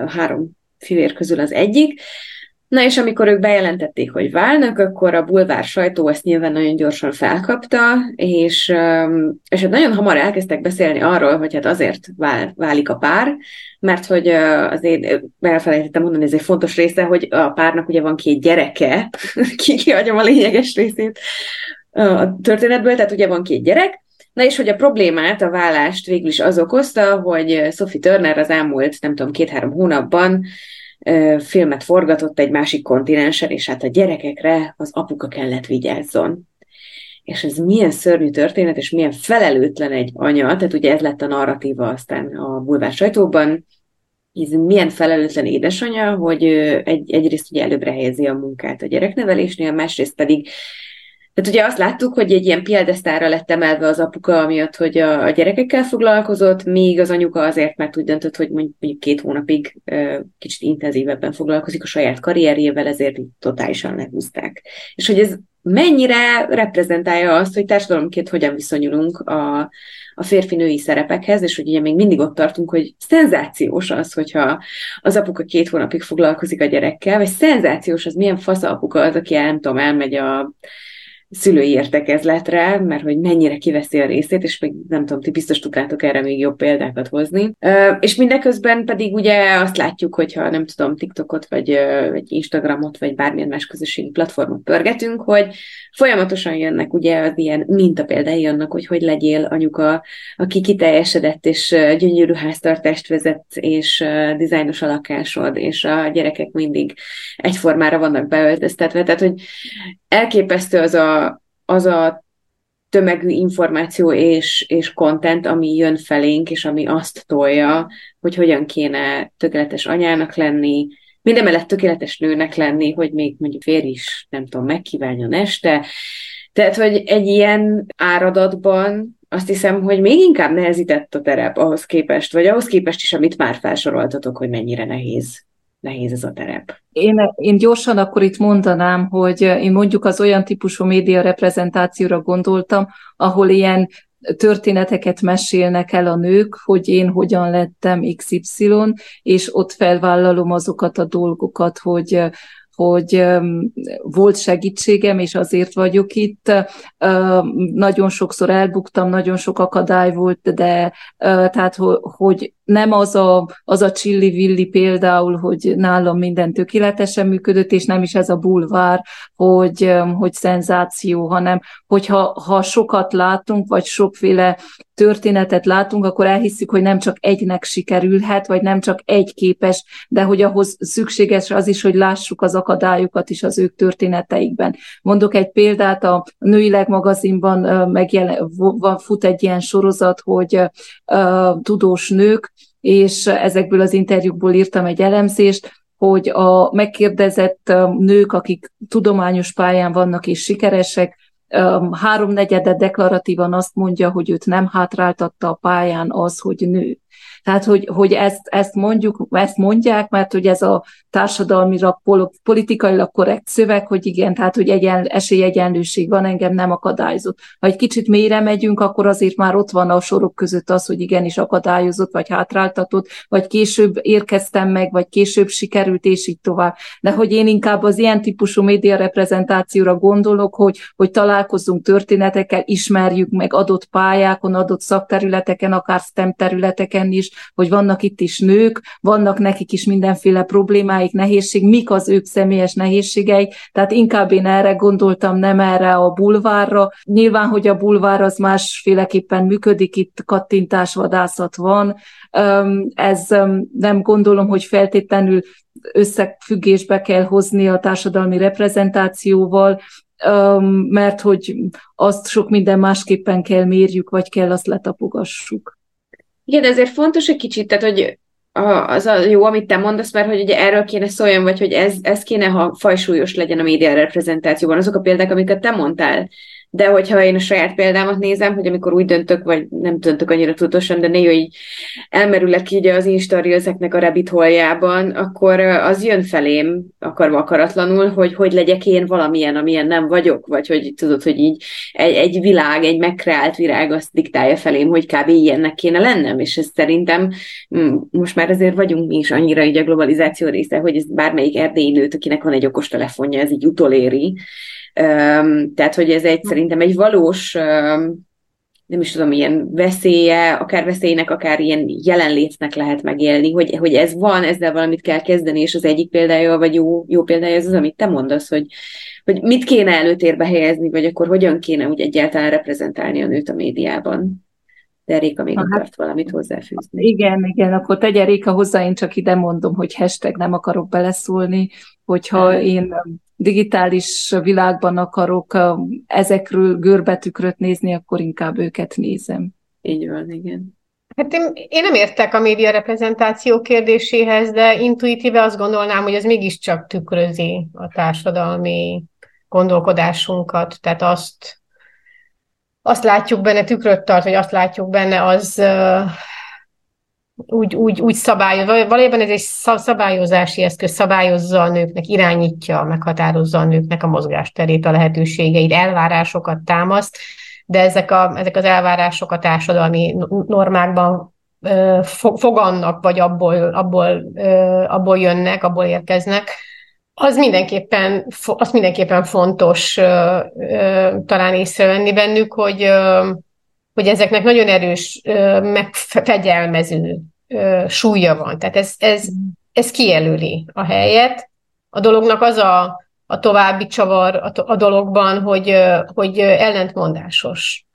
három fivér közül az egyik, Na és amikor ők bejelentették, hogy válnak, akkor a bulvár sajtó ezt nyilván nagyon gyorsan felkapta, és, és hát nagyon hamar elkezdtek beszélni arról, hogy hát azért vál, válik a pár, mert hogy azért elfelejtettem mondani, ez egy fontos része, hogy a párnak ugye van két gyereke, (laughs) ki kiadjam a lényeges részét a történetből, tehát ugye van két gyerek, Na és hogy a problémát, a vállást végül is az okozta, hogy Sophie Turner az elmúlt, nem tudom, két-három hónapban filmet forgatott egy másik kontinensen, és hát a gyerekekre az apuka kellett vigyázzon. És ez milyen szörnyű történet, és milyen felelőtlen egy anya, tehát ugye ez lett a narratíva aztán a bulvár sajtóban, ez milyen felelőtlen édesanyja, hogy egy, egyrészt ugye előbbre helyezi a munkát a gyereknevelésnél, másrészt pedig tehát ugye azt láttuk, hogy egy ilyen piedesztára lett emelve az apuka, amiatt, hogy a, a gyerekekkel foglalkozott, míg az anyuka azért, mert úgy döntött, hogy mondjuk két hónapig kicsit intenzívebben foglalkozik a saját karrierjével, ezért így totálisan lehúzták. És hogy ez mennyire reprezentálja azt, hogy társadalomként hogyan viszonyulunk a, a férfi-női szerepekhez, és hogy ugye még mindig ott tartunk, hogy szenzációs az, hogyha az apuka két hónapig foglalkozik a gyerekkel, vagy szenzációs az, milyen fasz apuka az, aki el, nem tudom, elmegy a szülői értekezletre, mert hogy mennyire kiveszi a részét, és még nem tudom, ti biztos tudnátok erre még jobb példákat hozni. És mindeközben pedig ugye azt látjuk, hogyha nem tudom, TikTokot, vagy, vagy Instagramot, vagy bármilyen más közösségi platformot pörgetünk, hogy folyamatosan jönnek ugye az ilyen mintapeldái annak, hogy hogy legyél anyuka, aki kiteljesedett, és gyönyörű háztartást vezet, és dizájnos a lakásod, és a gyerekek mindig egyformára vannak beöltöztetve. Tehát, hogy elképesztő az a, az a tömegű információ és, és content, ami jön felénk, és ami azt tolja, hogy hogyan kéne tökéletes anyának lenni, mindemellett tökéletes nőnek lenni, hogy még mondjuk férj is, nem tudom, megkívánjon este. Tehát, hogy egy ilyen áradatban azt hiszem, hogy még inkább nehezített a terep ahhoz képest, vagy ahhoz képest is, amit már felsoroltatok, hogy mennyire nehéz nehéz ez a terep. Én, én gyorsan akkor itt mondanám, hogy én mondjuk az olyan típusú média reprezentációra gondoltam, ahol ilyen történeteket mesélnek el a nők, hogy én hogyan lettem XY, és ott felvállalom azokat a dolgokat, hogy hogy volt segítségem, és azért vagyok itt. Nagyon sokszor elbuktam, nagyon sok akadály volt, de tehát, hogy nem az a, az a csilli-villi például, hogy nálam minden tökéletesen működött, és nem is ez a bulvár, hogy, hogy szenzáció, hanem hogyha ha sokat látunk, vagy sokféle történetet látunk, akkor elhiszük, hogy nem csak egynek sikerülhet, vagy nem csak egy képes, de hogy ahhoz szükséges az is, hogy lássuk az akadályokat is az ők történeteikben. Mondok egy példát, a Nőileg magazinban megjelen, fut egy ilyen sorozat, hogy uh, tudós nők, és ezekből az interjúkból írtam egy elemzést, hogy a megkérdezett nők, akik tudományos pályán vannak és sikeresek, háromnegyede deklaratívan azt mondja, hogy őt nem hátráltatta a pályán az, hogy nő. Tehát, hogy, hogy ezt, ezt, mondjuk, ezt mondják, mert hogy ez a társadalmilag, politikailag korrekt szöveg, hogy igen, tehát, hogy egyen, esélyegyenlőség van, engem nem akadályozott. Ha egy kicsit mélyre megyünk, akkor azért már ott van a sorok között az, hogy igenis akadályozott, vagy hátráltatott, vagy később érkeztem meg, vagy később sikerült, és így tovább. De hogy én inkább az ilyen típusú média reprezentációra gondolok, hogy, hogy találkozzunk történetekkel, ismerjük meg adott pályákon, adott szakterületeken, akár STEM területeken is, hogy vannak itt is nők, vannak nekik is mindenféle problémáik, nehézség, mik az ők személyes nehézségei, tehát inkább én erre gondoltam, nem erre a bulvárra. Nyilván, hogy a bulvár az másféleképpen működik, itt kattintásvadászat van, ez nem gondolom, hogy feltétlenül összefüggésbe kell hozni a társadalmi reprezentációval, mert hogy azt sok minden másképpen kell mérjük, vagy kell azt letapogassuk. Igen, ezért fontos egy kicsit, tehát hogy az a jó, amit te mondasz, mert hogy ugye erről kéne szóljon, vagy hogy ez, ez kéne, ha fajsúlyos legyen a média reprezentációban. Azok a példák, amiket te mondtál, de hogyha én a saját példámat nézem, hogy amikor úgy döntök, vagy nem döntök annyira tudatosan, de néha így elmerülek így az Insta a rabbit holjában, akkor az jön felém, akarva akaratlanul, hogy hogy legyek én valamilyen, amilyen nem vagyok, vagy hogy tudod, hogy így egy, egy világ, egy megkreált virág azt diktálja felém, hogy kb. ilyennek kéne lennem, és ez szerintem mm, most már azért vagyunk mi is annyira így a globalizáció része, hogy ez bármelyik erdélyi nőt, akinek van egy okos telefonja, ez így utoléri, tehát, hogy ez egy szerintem egy valós, nem is tudom, ilyen veszélye, akár veszélynek, akár ilyen jelenlétnek lehet megélni, hogy, hogy ez van, ezzel valamit kell kezdeni, és az egyik példája, vagy jó, jó példája az az, amit te mondasz, hogy, hogy mit kéne előtérbe helyezni, vagy akkor hogyan kéne úgy egyáltalán reprezentálni a nőt a médiában. De Réka még hát, akart valamit hozzáfűzni. Igen, igen, akkor tegye Réka hozzá, én csak ide mondom, hogy hashtag nem akarok beleszólni, hogyha én digitális világban akarok ezekről görbetükröt nézni, akkor inkább őket nézem. Így van, igen. Hát én, én nem értek a média reprezentáció kérdéséhez, de intuitíve azt gondolnám, hogy ez mégiscsak tükrözi a társadalmi gondolkodásunkat, tehát azt, azt látjuk benne, tükröt tart, vagy azt látjuk benne, az, úgy, úgy, úgy szabályoz, valójában ez egy szabályozási eszköz, szabályozza a nőknek, irányítja, meghatározza a nőknek a mozgásterét, a lehetőségeit, elvárásokat támaszt, de ezek, a, ezek az elvárások a társadalmi normákban fogannak, vagy abból, abból, abból jönnek, abból érkeznek, az mindenképpen, az mindenképpen fontos talán észrevenni bennük, hogy, hogy ezeknek nagyon erős megfegyelmező súlya van. Tehát ez, ez, ez kijelöli a helyet. A dolognak az a, a további csavar a, a dologban, hogy, hogy ellentmondásos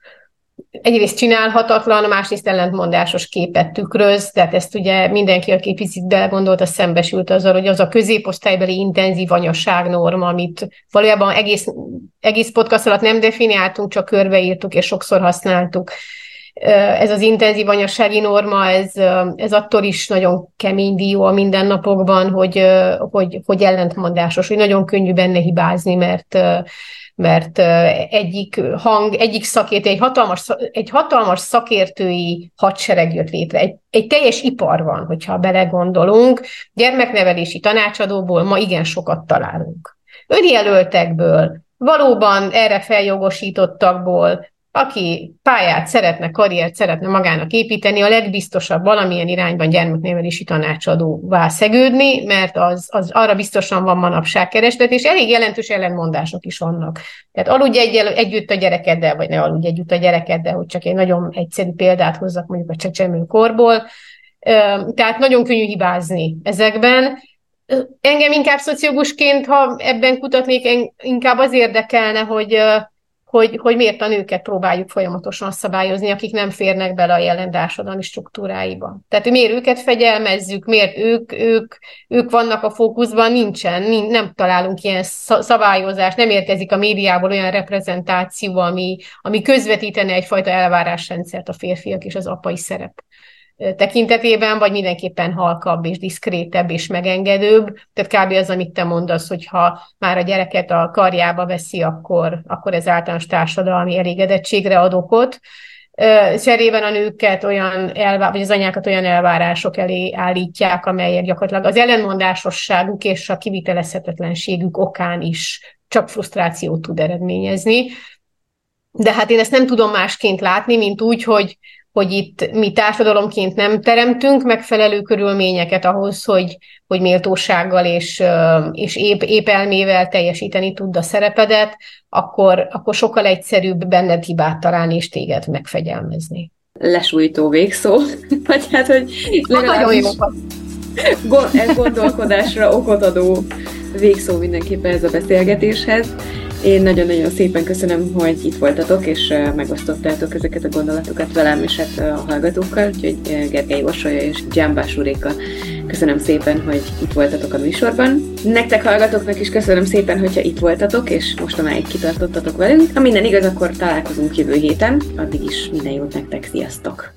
egyrészt csinálhatatlan, másrészt ellentmondásos képet tükröz, tehát ezt ugye mindenki, aki picit belegondolta, szembesült azzal, hogy az a középosztálybeli intenzív anyaság norma, amit valójában egész, egész podcast alatt nem definiáltunk, csak körbeírtuk és sokszor használtuk. Ez az intenzív anyassági norma, ez, ez attól is nagyon kemény dió a mindennapokban, hogy, hogy, hogy ellentmondásos, hogy nagyon könnyű benne hibázni, mert mert egyik hang, egyik szakértő, egy hatalmas, egy hatalmas szakértői hadsereg jött létre. Egy, egy teljes ipar van, hogyha belegondolunk. Gyermeknevelési tanácsadóból ma igen sokat találunk. Önjelöltekből, valóban erre feljogosítottakból, aki pályát szeretne, karriert szeretne magának építeni, a legbiztosabb valamilyen irányban gyermeknevelési tanácsadóvá szegődni, mert az, az arra biztosan van manapság kereslet, és elég jelentős ellentmondások is vannak. Tehát aludj egy, együtt a gyerekeddel, vagy ne aludj együtt a gyerekeddel, hogy csak egy nagyon egyszerű példát hozzak mondjuk a csecsemő korból. Tehát nagyon könnyű hibázni ezekben. Engem inkább szociológusként, ha ebben kutatnék, inkább az érdekelne, hogy hogy, hogy miért a nőket próbáljuk folyamatosan szabályozni, akik nem férnek bele a jelen társadalmi struktúráiba. Tehát miért őket fegyelmezzük, miért ők, ők, ők vannak a fókuszban, nincsen, nem találunk ilyen szabályozást, nem érkezik a médiából olyan reprezentáció, ami, ami közvetítene egyfajta elvárásrendszert a férfiak és az apai szerep tekintetében, vagy mindenképpen halkabb és diszkrétebb és megengedőbb. Tehát kb. az, amit te mondasz, hogy ha már a gyereket a karjába veszi, akkor, akkor ez általános társadalmi elégedettségre ad okot. Cserében a nőket olyan elvá- vagy az anyákat olyan elvárások elé állítják, amelyek gyakorlatilag az ellenmondásosságuk és a kivitelezhetetlenségük okán is csak frusztrációt tud eredményezni. De hát én ezt nem tudom másként látni, mint úgy, hogy hogy itt mi társadalomként nem teremtünk megfelelő körülményeket ahhoz, hogy, hogy méltósággal és, és épp, épp elmével teljesíteni tud a szerepedet, akkor, akkor sokkal egyszerűbb benned hibát találni és téged megfegyelmezni. lesújtó végszó, (laughs) vagy hát, hogy legalábbis gondolkodásra okot adó végszó mindenképpen ez a beszélgetéshez. Én nagyon-nagyon szépen köszönöm, hogy itt voltatok, és megosztottátok ezeket a gondolatokat velem és hát a hallgatókkal, úgyhogy Gergely Orsolya és Gyámbás Uréka, köszönöm szépen, hogy itt voltatok a műsorban. Nektek hallgatóknak is köszönöm szépen, hogyha itt voltatok, és mostanáig kitartottatok velünk. Ha minden igaz, akkor találkozunk jövő héten. Addig is minden jót nektek, sziasztok!